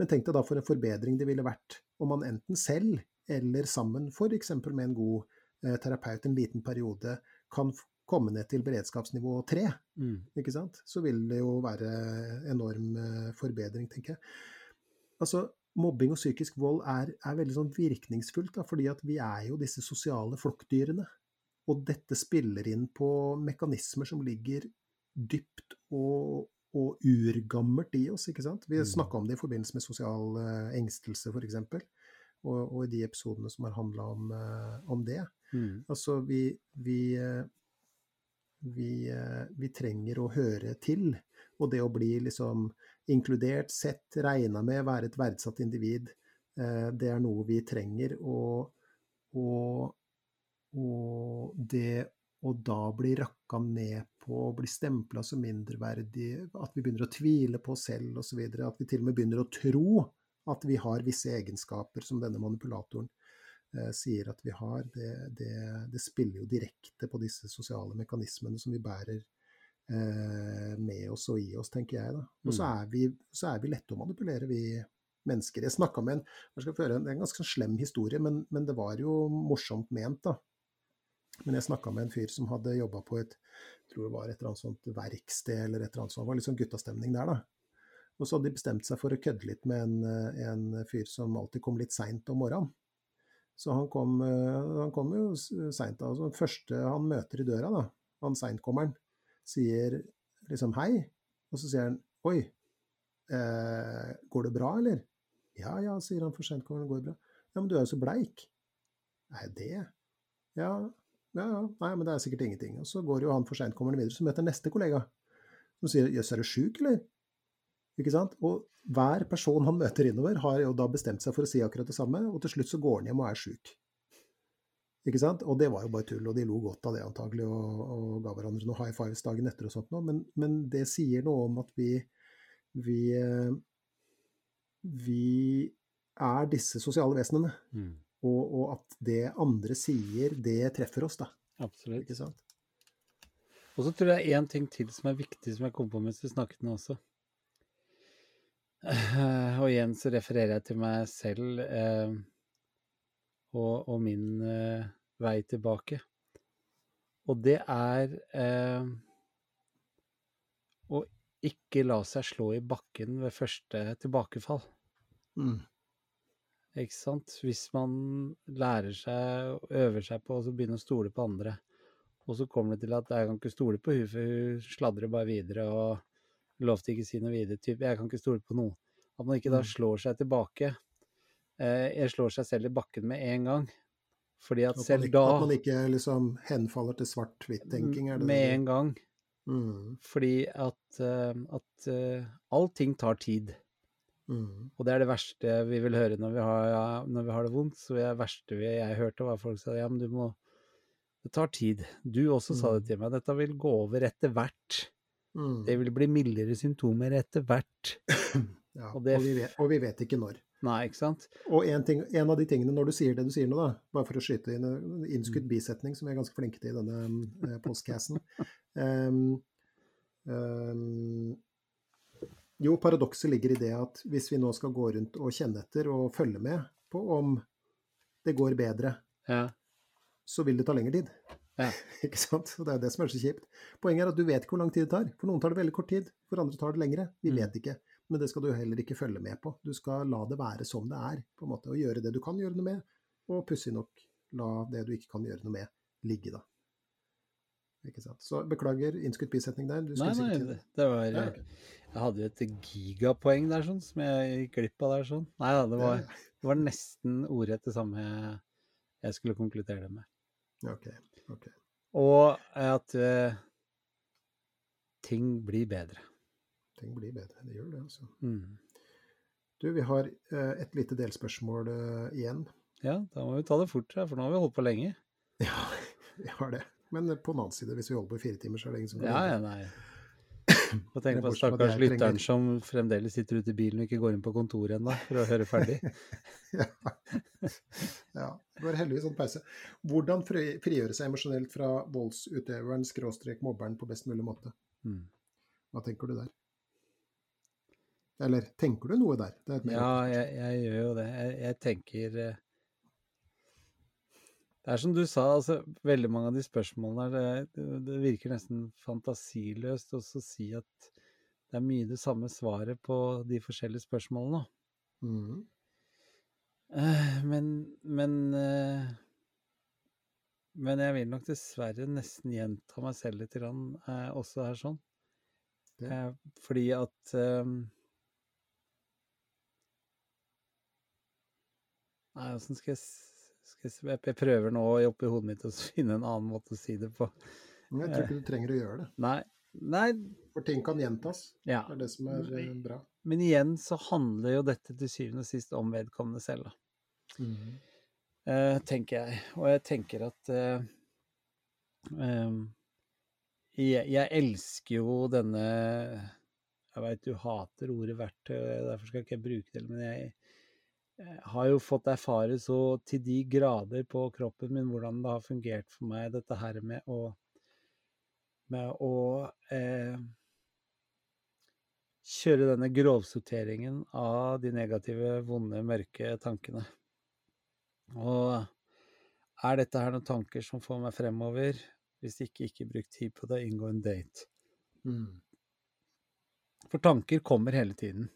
B: Men tenk deg da for en forbedring det ville vært om man enten selv eller sammen, f.eks. med en god eh, terapeut en liten periode, kan komme ned til beredskapsnivå 3.
A: Mm.
B: Ikke sant? Så vil det jo være enorm eh, forbedring, tenker jeg. Altså, mobbing og psykisk vold er, er veldig sånn virkningsfullt, da, fordi at vi er jo disse sosiale flokkdyrene. Og dette spiller inn på mekanismer som ligger dypt og, og urgammelt i oss. ikke sant? Vi
A: Mm.
B: snakka om det i forbindelse med sosial eh, engstelse, f.eks. Og, og i de episodene som har handla om, eh, om det.
A: Mm.
B: Altså, vi, vi, eh, vi, eh, vi trenger å høre til. Og det å bli liksom inkludert, sett, regna med, være et verdsatt individ, det er noe vi trenger. Og, og, og det å da bli rakka ned på, bli stempla som mindreverdig, at vi begynner å tvile på oss selv osv., at vi til og med begynner å tro at vi har visse egenskaper som denne manipulatoren eh, sier at vi har, det, det, det spiller jo direkte på disse sosiale mekanismene som vi bærer eh, med oss og i oss, tenker jeg. da. Og så
A: Mm.
B: er vi, så er vi lette å manipulere, vi mennesker. Jeg snakka med en jeg skal føre en, det er en ganske slem historie, men, men det var jo morsomt ment, da. Men jeg snakka med en fyr som hadde jobba på et jeg tror det var et eller annet sånt verksted eller et eller annet sånt. Det var litt sånn guttastemning der, da. Og så hadde de bestemt seg for å kødde litt med en, eh, en fyr som alltid kom litt seint om morgenen. Så han kom, eh, han kom jo seint. Altså, den første han møter i døra, da, han seintkommeren, sier liksom hei. Og så sier han oi, eh, går det bra, eller? Ja ja, sier han for seintkommeren, går det bra. Ja, men du er jo så bleik. Er det? Ja, ja, ja, nei, men det er sikkert ingenting. Og så går jo han for seintkommeren videre, så møter neste kollega. Som sier jøss, er du sjuk, eller? Ikke sant? Og hver person han møter innover, har jo da bestemt seg for å si akkurat det samme, og til slutt så går han hjem og er sjuk. Ikke sant? Og det var jo bare tull, og de lo godt av det antagelig, og, og ga hverandre noen high fives dagen etter og sånt noe, men, men det sier noe om at vi, vi, eh, vi er disse sosiale vesenene,
A: Mm.
B: og, og at det andre sier, det treffer oss, da.
A: Absolutt.
B: Ikke sant?
A: Og så tror jeg en ting til som er viktig, som jeg kom på mens du snakket nå også. Og igjen så refererer jeg til meg selv eh, og, og min eh, vei tilbake. Og det er eh, å ikke la seg slå i bakken ved første tilbakefall.
B: Mm.
A: Ikke sant? Hvis man lærer seg, øver seg på å så begynne å stole på andre, og så kommer det til at jeg kan ikke stole på hun, for hun sladrer bare videre og lovte ikke si noe videre. Typ, jeg kan ikke stole på noen. At man ikke da
B: Mm.
A: slår seg tilbake. Eh, jeg slår seg selv i bakken med en gang. Fordi at
B: At,
A: selv
B: ikke,
A: da,
B: at man ikke liksom henfaller til svart-hvitt-tenking,
A: med
B: det?
A: en gang,
B: Mm.
A: Fordi at, eh, at eh, allting tar tid.
B: Mm.
A: Og det er det verste vi vil høre når vi har, når vi har det vondt. Så det verste vi, jeg hørte, var folk sa ja, men du må Det tar tid. Du også sa det
B: Mm.
A: til meg. Dette vil gå over etter hvert.
B: Mm.
A: Det vil bli mildere symptomer etter hvert.
B: Ja,
A: og
B: og, vi vet, og vi vet ikke når.
A: Nei, ikke sant?
B: Og en, ting, en av de tingene når du sier det du sier nå, da, bare for å skyte inn en innskudd
A: Mm.
B: bisetning som vi er ganske flinke til i denne eh, postcassen um, um, Jo, paradokset ligger i det at hvis vi nå skal gå rundt og kjenne etter og følge med på om det går bedre,
A: Ja.
B: så vil det ta lengre tid.
A: Ja.
B: ikke sant? Og det er jo det som er så kjipt. Poenget er at du vet ikke hvor lang tid det tar. For noen tar det veldig kort tid, for andre tar det lengre. Vi
A: Mm.
B: vet ikke. Men det skal du heller ikke følge med på. Du skal la det være som det er, på en måte, og gjøre det du kan gjøre noe med. Og pussig nok la det du ikke kan gjøre noe med, ligge, da. Ikke sant. Så beklager innskutt bisetning der. Du
A: Nei, nei, det, det var
B: Ja, okay.
A: Jeg hadde jo et gigapoeng der, sånn, som jeg gikk glipp av der, sånn. Nei da, det var, det var nesten ordrett det samme jeg, skulle konkludere det med.
B: ja, ok. ok.
A: Og at uh, ting blir bedre.
B: Ting blir bedre. Det gjør det, altså.
A: Mm.
B: Du, vi har uh, et lite delspørsmål uh, igjen.
A: Ja, da må vi ta det fort, for nå har vi holdt på lenge.
B: Ja, vi har det. Men på den annen side, hvis vi holder på i fire timer, så er det ingen som kan
A: Ja, ja, nei. Og tenk på stakkars lytteren som fremdeles sitter ute i bilen og ikke går inn på kontoret ennå for å høre ferdig.
B: Ja. ja. Det var heldigvis sånn pause. Hvordan fri- frigjøre seg emosjonelt fra voldsutøveren, skråstrek mobberen, på best mulig måte?
A: Mm.
B: Hva tenker du der? Eller tenker du noe der? Er
A: Ja, jeg, jeg gjør jo det. Jeg, jeg tenker eh, Det er som du sa, altså veldig mange av de spørsmålene her, det, det, virker nesten fantasiløst å si at det er mye det samme svaret på de forskjellige spørsmålene.
B: Mhm.
A: Eh, Men, men eh, Men jeg vil nok dessverre nesten gjenta meg selv litt grann, eh, også her sånn.
B: Ja.
A: Fordi at Nei, åssen skal jeg jeg prøver nå oppi hodet mitt å finne en annen måte å si det på.
B: Men jeg tror ikke du trenger å gjøre det.
A: Nei, nei
B: For ting kan gjentas.
A: ja.
B: Det er det som er eh, bra.
A: Men igjen så handler jo dette til syvende og sist om vedkommende selv, da.
B: Mm
A: -hmm. uh, tenker jeg. Og jeg tenker at uh, em, jeg, jeg elsker jo denne Jeg veit du hater ordet verktøy, derfor skal ikke jeg bruke det, men jeg har jo fått erfare så til de grader på kroppen min hvordan det har fungert for meg, dette her med å med å eh, kjøre denne grovsorteringen av de negative, vonde, mørke tankene. Og er dette her noen tanker som får meg fremover? Hvis ikke, ikke bruk tid på det, inngå en date.
B: Mm.
A: For tanker kommer hele tiden.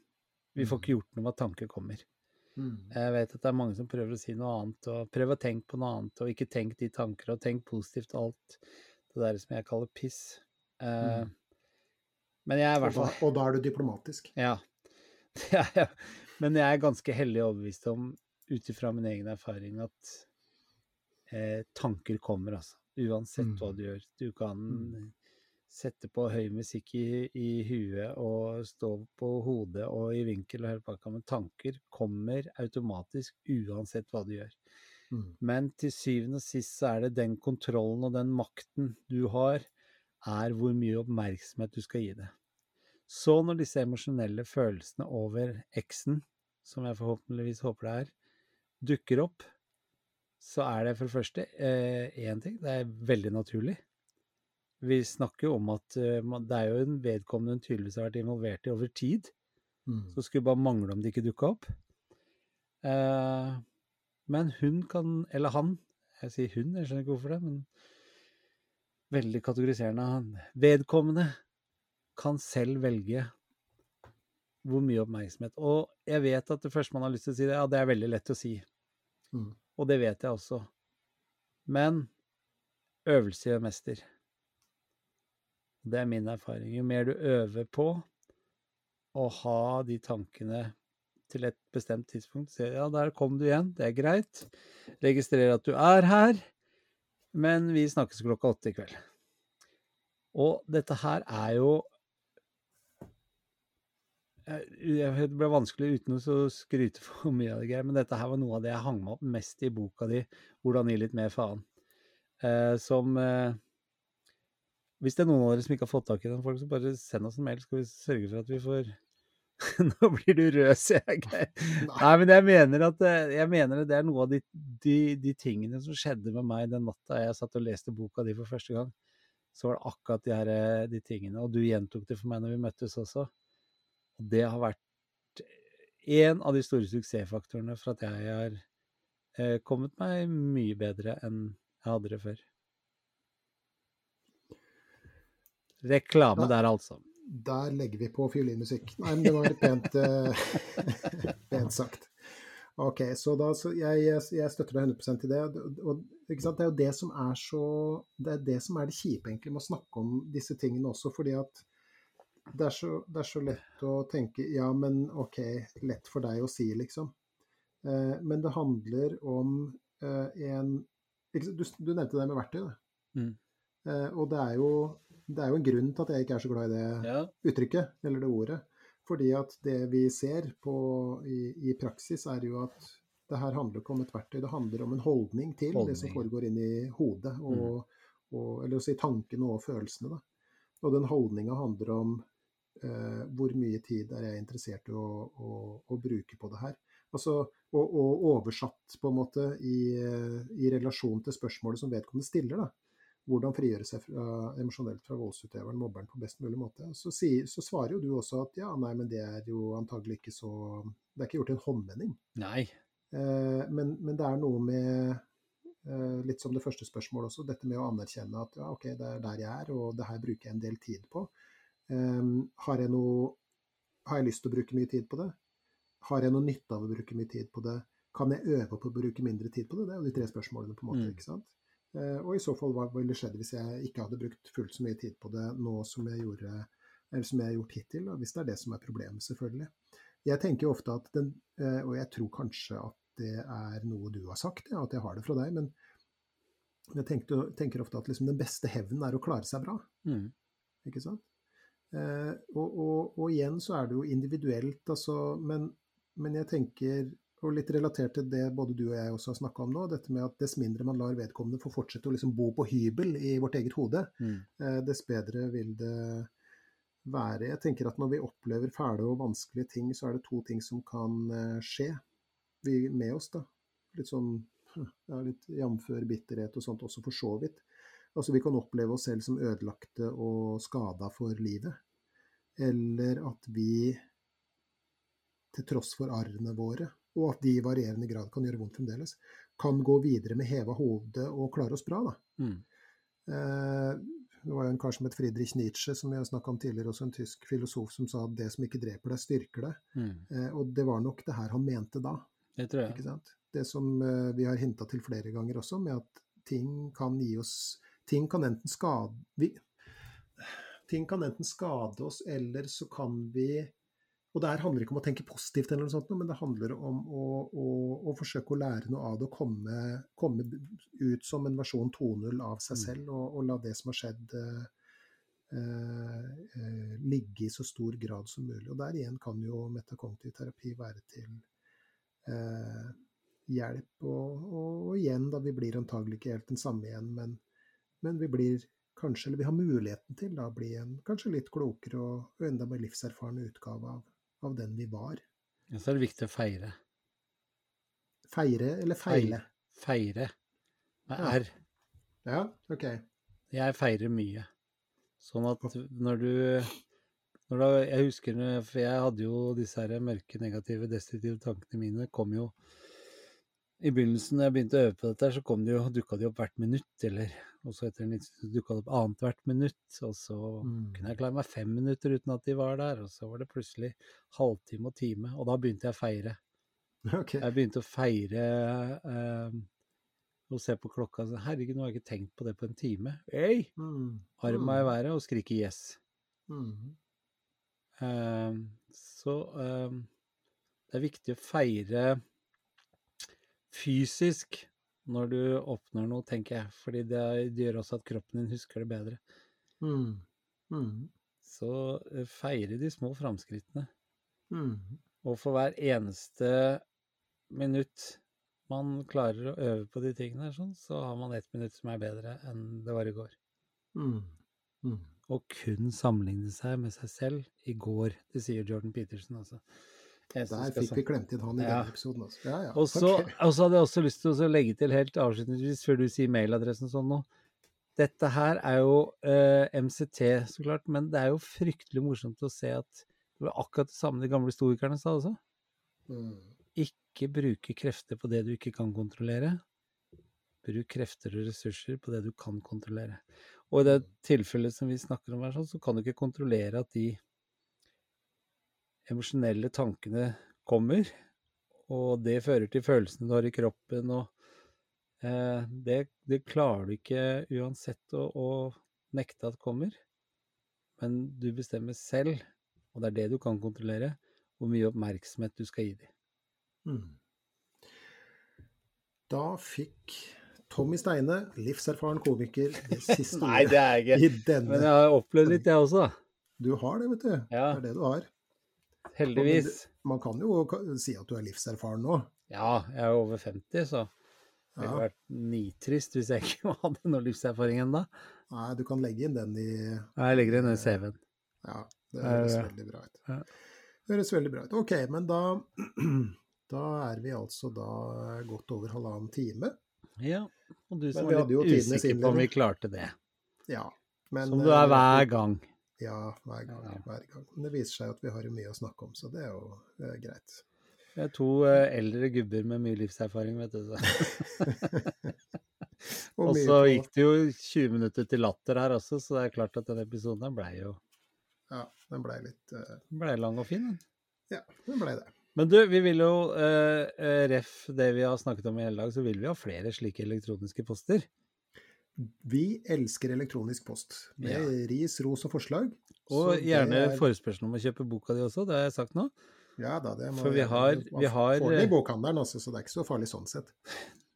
A: Vi får
B: Mm.
A: ikke gjort noe med at tanker kommer.
B: Mhm.
A: Jeg vet at det er mange som prøver å si noe annet, og prøv å tenke på noe annet, og ikke tenk de tanker, og tenk positivt alt. Det der som jeg kaller piss. Uh,
B: Mm.
A: Men jeg er i
B: Og,
A: hvert fall
B: og da er du diplomatisk.
A: Ja. ja, ja. Men jeg er ganske hellig overbevist om, ut ifra min egen erfaring, at eh, tanker kommer, altså. Uansett hva
B: Mm.
A: du gjør. Du kan
B: Mm.
A: Sette på høy musikk i, i huet og stå på hodet og i vinkel og hele pakka, men tanker kommer automatisk uansett hva du gjør.
B: Mm.
A: Men til syvende og sist så er det den kontrollen og den makten du har, er hvor mye oppmerksomhet du skal gi det. Så når disse emosjonelle følelsene over eksen, som jeg forhåpentligvis håper det er, dukker opp, så er det for det første én ting, det er veldig naturlig. Vi snakker jo om at eh, det er jo en vedkommende hun tydeligvis har vært involvert i over tid.
B: Mm.
A: Så skulle bare mangle om det ikke dukka opp. Eh, men hun kan, eller han, jeg sier hun, jeg skjønner ikke hvorfor det, men veldig kategoriserende. Han, vedkommende kan selv velge hvor mye oppmerksomhet. Og jeg vet at det første man har lyst til å si, det, ja, det er veldig lett å si.
B: Mm.
A: Og det vet jeg også. Men øvelse gjør mester. Det er min erfaring. Jo mer du øver på å ha de tankene til et bestemt tidspunkt, se ja, der kom du igjen, det er greit. Registrerer at du er her, men vi snakkes klokka åtte i kveld. Og dette her er jo jeg, jeg, Det ble vanskelig uten å skryte for mye av det, greia, men dette her var noe av det jeg hang meg opp mest i boka di, 'Hvordan gi litt mer faen'. Eh, som eh, Hvis det er noen av dere som ikke har fått tak i den, folk, så bare send oss en mail, så skal vi sørge for at vi får Nå blir du rød, ser jeg. Nei, men jeg mener at jeg mener det er noe av de, de, de, tingene som skjedde med meg den natta jeg satt og leste boka di for første gang. Så var det akkurat de, her, de tingene. Og du gjentok det for meg når vi møttes også. Og det har vært en av de store suksessfaktorene for at jeg har eh, kommet meg mye bedre enn jeg hadde det før. Reklame der, altså
B: der legger vi på fiolinmusikk. Nei, men det var pent, uh, pent sagt. Ok, så da, så jeg, jeg, støtter deg 100 i det. Og, det er jo det som er så Det er det som er det kjipe egentlig med å snakke om disse tingene også, fordi at det er, så, det er så lett å tenke Ja, men OK, lett for deg å si, liksom. Eh, men det handler om eh, en du, du, nevnte det med verktøy. Mm. og det er jo det er jo en grunn til at jeg ikke er så glad i det ja. uttrykket, eller det ordet. Fordi at det vi ser på, i, i, praksis, er jo at det her handler ikke om et verktøy, det handler om en holdning til holdning. det som foregår inn i hodet. Og, mm. og, eller å si tankene og følelsene. Da. Og den holdninga handler om eh, hvor mye tid er jeg interessert i å, å, å bruke på det her. Altså, og, og, oversatt på en måte i, i relasjon til spørsmålet som vedkommende stiller. da hvordan frigjøre seg fra, emosjonelt fra voldsutøveren, mobberen, på best mulig måte. Så, si, så, svarer jo du også at ja, nei, men det er jo antagelig ikke så Det er ikke gjort en håndvending.
A: Nei.
B: Eh, men, men, det er noe med eh, Litt som det første spørsmålet også, dette med å anerkjenne at ja, OK, det er der jeg er, og det her bruker jeg en del tid på. Eh, har, jeg noe, har jeg lyst til å bruke mye tid på det? Har jeg noe nytte av å bruke mye tid på det? Kan jeg øve på å bruke mindre tid på det? Det er jo de tre spørsmålene, på en måte. Mm. ikke sant? Eh, og i så fall, hva ville skjedd hvis jeg ikke hadde brukt fullt så mye tid på det nå som jeg, gjorde, eller som jeg har gjort hittil? Hvis det er det som er problemet, selvfølgelig. Jeg tenker ofte at den, eh, og jeg tror kanskje at det er noe du har sagt, ja, at jeg har det fra deg, men jeg tenker, tenker ofte at liksom den beste hevnen er å klare seg bra. Mm. Ikke sant? Eh, og, og, og, igjen så er det jo individuelt, altså, men, men jeg tenker og litt relatert til det både du og jeg også har snakka om nå, dette med at dess mindre man lar vedkommende få fortsette å liksom bo på hybel i vårt eget hode, mm. eh, dess bedre vil det være. Jeg tenker at når vi opplever fæle og vanskelige ting, så er det to ting som kan eh, skje vi, med oss. da. Litt sånn ja, litt jamfør bitterhet og sånt også, for så vidt. Altså Vi kan oppleve oss selv som ødelagte og skada for livet. Eller at vi, til tross for arrene våre, og at de i varierende grad kan gjøre vondt fremdeles, kan gå videre med heva hode og klare oss bra. da. Mm. Eh, det var jo en kar som het Friedrich Nietzsche, som vi har snakka om tidligere, også en tysk filosof, som sa at det som ikke dreper deg, styrker deg. Mm. Eh, og det var nok det her han mente da.
A: Det tror jeg. Ikke
B: sant? Det som eh, vi har hinta til flere ganger også, med at ting kan gi oss Ting kan enten skade vi, Ting kan enten skade oss, eller så kan vi og det her handler ikke om å tenke positivt, eller noe sånt, men det handler om å, å, å forsøke å lære noe av det og komme, komme, ut som en versjon 2.0 av seg mm. selv, og, og, la det som har skjedd, eh, eh, ligge i så stor grad som mulig. Og Der igjen kan jo metakognitiv terapi være til eh, hjelp. Og, og, igjen, da vi blir antagelig ikke helt den samme igjen, men, men vi blir kanskje, eller vi har muligheten til da, å bli en kanskje litt klokere og, og enda mer livserfarne utgave av av den vi var.
A: Ja, så er det viktig å feire.
B: Feire eller feile?
A: Feire. Med ja. R.
B: Ja, ok.
A: Jeg feirer mye. Sånn at når du, når du Jeg husker For jeg hadde jo disse her mørke, negative, destruktive tankene mine kom jo I begynnelsen, da jeg begynte å øve på dette, så kom det jo, dukka de opp hvert minutt, eller og så etter en liten dukka det opp annethvert minutt, og så mm. kunne jeg klare meg fem minutter uten at de var der, og så var det plutselig halvtime og time, og da begynte jeg å feire. Okay. Jeg begynte å feire eh, og se på klokka og si herregud, nå har jeg ikke tenkt på det på en time. Hey! Mm. Arma i mm. været og skrike yes. Mm. Eh, så eh, det er viktig å feire fysisk når du åpner noe, tenker jeg. Fordi det, gjør også at kroppen din husker det bedre.
B: Mm. Mm.
A: Så eh, feire de små framskrittene.
B: Mm.
A: Og for hver eneste minutt man klarer å øve på de tingene sånn, så har man ett minutt som er bedre enn det var i går.
B: Mm. Mm.
A: Og kun sammenligne seg med seg selv i går. Det sier Jordan Peterson, altså.
B: Der fikk vi klemt inn han i
A: Ja.
B: denne episoden. Altså. Ja, ja.
A: Og så,
B: okay.
A: og så hadde jeg også lyst til å legge til helt avslutningsvis, før du sier mailadressen sånn nå. Dette her er jo eh, MCT, så klart, men det er jo fryktelig morsomt å se at det var akkurat det samme de gamle stoikerne sa også.
B: Mm.
A: Ikke bruke krefter på det du ikke kan kontrollere. Bruk krefter og ressurser på det du kan kontrollere. Og i det tilfellet som vi snakker om her, sånn, så kan du ikke kontrollere at de emosjonelle tankene kommer, og det fører til følelsene du har i kroppen, og eh, det, det klarer du ikke uansett å, å nekte at kommer. Men du bestemmer selv, og det er det du kan kontrollere, hvor mye oppmerksomhet du skal gi dem.
B: Mm. Da fikk Tommy Steine, livserfaren komiker, det siste
A: Nei, det er jeg
B: ordet
A: ikke.
B: i denne.
A: Men jeg har opplevd litt, jeg også.
B: Du har det, vet du.
A: Ja,
B: Det er det du har.
A: Heldigvis.
B: Man kan jo si at du er livserfaren nå.
A: Ja, jeg er over 50, så det ville
B: Ja.
A: vært nitrist hvis jeg ikke hadde noe livserfaring ennå.
B: Nei, du kan legge inn den i Nei,
A: Jeg legger inn den i CV-en.
B: Ja, det høres
A: ja.
B: veldig bra ut.
A: Ja.
B: Det høres veldig bra ut. Ok, men da, da er vi altså da godt over halvannen time.
A: Ja, og du som var litt usikker på om vi klarte det.
B: Ja. Men,
A: Som du er
B: eh,
A: hver gang.
B: Ja, hver gang,
A: Ja.
B: hver gang. Men det viser seg at vi har jo mye å snakke om, så det er jo eh, greit.
A: Vi er to eh, eldre gubber med mye livserfaring, vet du. Så.
B: Og
A: Og så gikk det jo 20 minutter til latter her også, så det er klart at den episoden blei jo
B: Ja, den blei litt eh,
A: Blei lang og fin. den.
B: Ja, den blei det.
A: Men du, vi vil jo, eh, ref det vi har snakket om i hele dag, så vil vi ha flere slike elektroniske poster.
B: Vi elsker elektronisk post med
A: Ja.
B: ris, ros og forslag.
A: Og
B: Så
A: gjerne
B: er-
A: forespørsel om å kjøpe boka di også, det har jeg sagt nå.
B: Ja da, det må
A: For vi har- vi har-
B: får den i bokhandelen, også, så det er ikke så farlig sånn sett.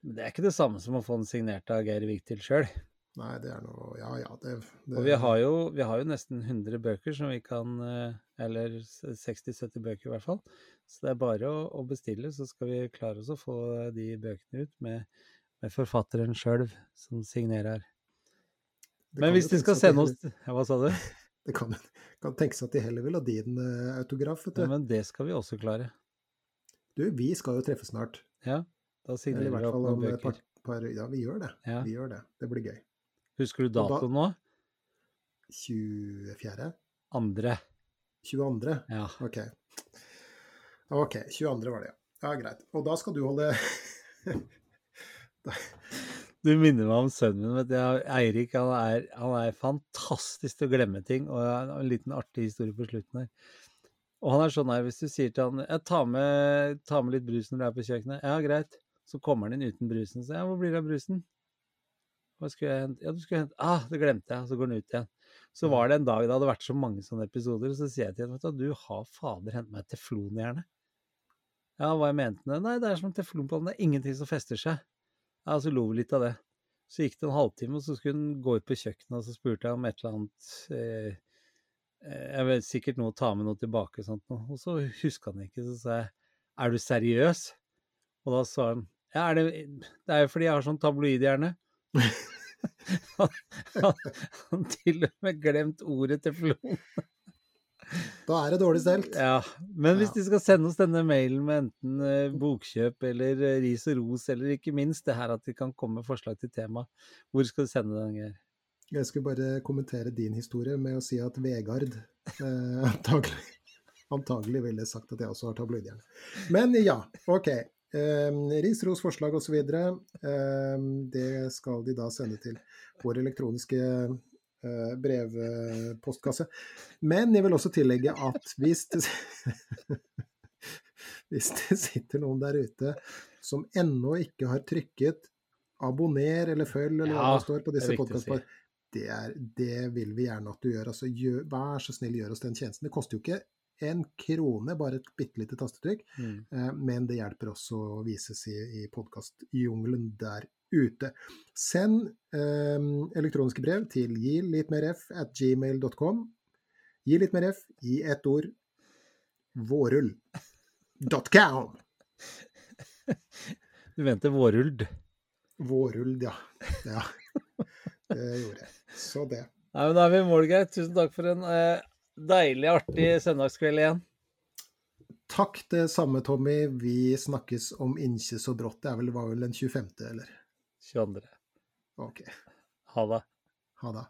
A: Men det er ikke det samme som å få den signert av Geir Vigtil sjøl.
B: Nei, det er noe Ja ja, det, det
A: Og vi har, jo, vi har jo nesten 100 bøker som vi kan eh, Eller 60-70 bøker i hvert fall. Så det er bare å, å bestille, så skal vi klare oss å få de bøkene ut med, med forfatteren sjøl som signerer. Men hvis de skal sende oss ja, Hva sa du?
B: Det kan, kan tenkes at de heller vil ha din uh, autograf, vet du.
A: Ja, men det skal vi også klare.
B: Du, vi skal jo treffes snart.
A: Ja, da signerer vi opp noen
B: om et par,
A: bøker.
B: par Ja, vi gjør det.
A: Ja.
B: Vi gjør det. Det blir gøy.
A: Husker du datoen nå?
B: 24.?
A: Andre.
B: 22.?
A: Ja.
B: Ok. Ok, 22. var det, ja. Ja, greit. Og da skal du holde
A: Du minner meg om sønnen min. Eirik han er, han er fantastisk til å glemme ting. Og en liten artig historie på slutten her. Og han er sånn her, hvis du sier til han jeg tar med, ta med litt brus når du er på kjøkkenet. Ja, greit. Så kommer han inn uten brusen. Så ja, hvor blir det av brusen? Hva skulle jeg hente? Ja, du skulle hente Ah, det glemte jeg. Og så går han ut igjen. Så var det en dag det hadde vært så mange sånne episoder, så sier jeg til ham at du, har fader hentet meg teflonhjerne. Ja, hva jeg mente med det? Nei, det er som teflon på den. Det er ingenting som fester seg. Ja, så lo vi litt av det. Så gikk det en halvtime, og så skulle hun gå ut på kjøkkenet, og så spurte jeg om et eller annet eh, eh, Jeg vet sikkert noe å ta med noe tilbake, og sånt noe. Og så huska han ikke, så sa jeg er du seriøs? Og da sa han ja, er det, det er jo fordi jeg har sånn tabloidhjerne. han han til og med glemt ordet teflon.
B: Da er det dårlig stelt.
A: Ja, men hvis de skal sende oss denne mailen med enten eh, bokkjøp eller eh, ris og ros, eller ikke minst det her at de kan komme med forslag til tema, hvor skal du sende den, Geir?
B: Jeg skulle bare kommentere din historie med å si at Vegard eh, antagelig, antagelig ville sagt at jeg også har tabloidhjerne. Men ja, ok. Eh, ris, ros, forslag osv. Eh, det skal de da sende til vår elektroniske brevpostkasse. Men jeg vil også tillegge at hvis det, hvis det sitter noen der ute som ennå ikke har trykket abonner eller følg eller hva
A: Ja,
B: det står på disse
A: viktig si.
B: podkastene, det, er- det vil vi gjerne at du gjør. Altså, gjør. Vær så snill, gjør oss den tjenesten. Det koster jo ikke en krone, bare et bitte lite tastetrykk.
A: Mm.
B: Eh, Men det hjelper også å vises i, i podkastjungelen der ute. Send eh, elektroniske brev til gi litt mer f at gmail.com. Gi litt mer f i ett ord. Vårull.com.
A: Du mente våruld.
B: Vårulld, ja. Ja, det gjorde jeg. Så det.
A: Nei, men Da er vi i mål, Geir. Tusen takk for en eh, deilig, artig søndagskveld igjen.
B: Takk det samme, Tommy. Vi snakkes om ikke så brått. Det er vel, var vel den 25., eller?
A: 22.
B: OK.
A: Ha det.
B: Ha det.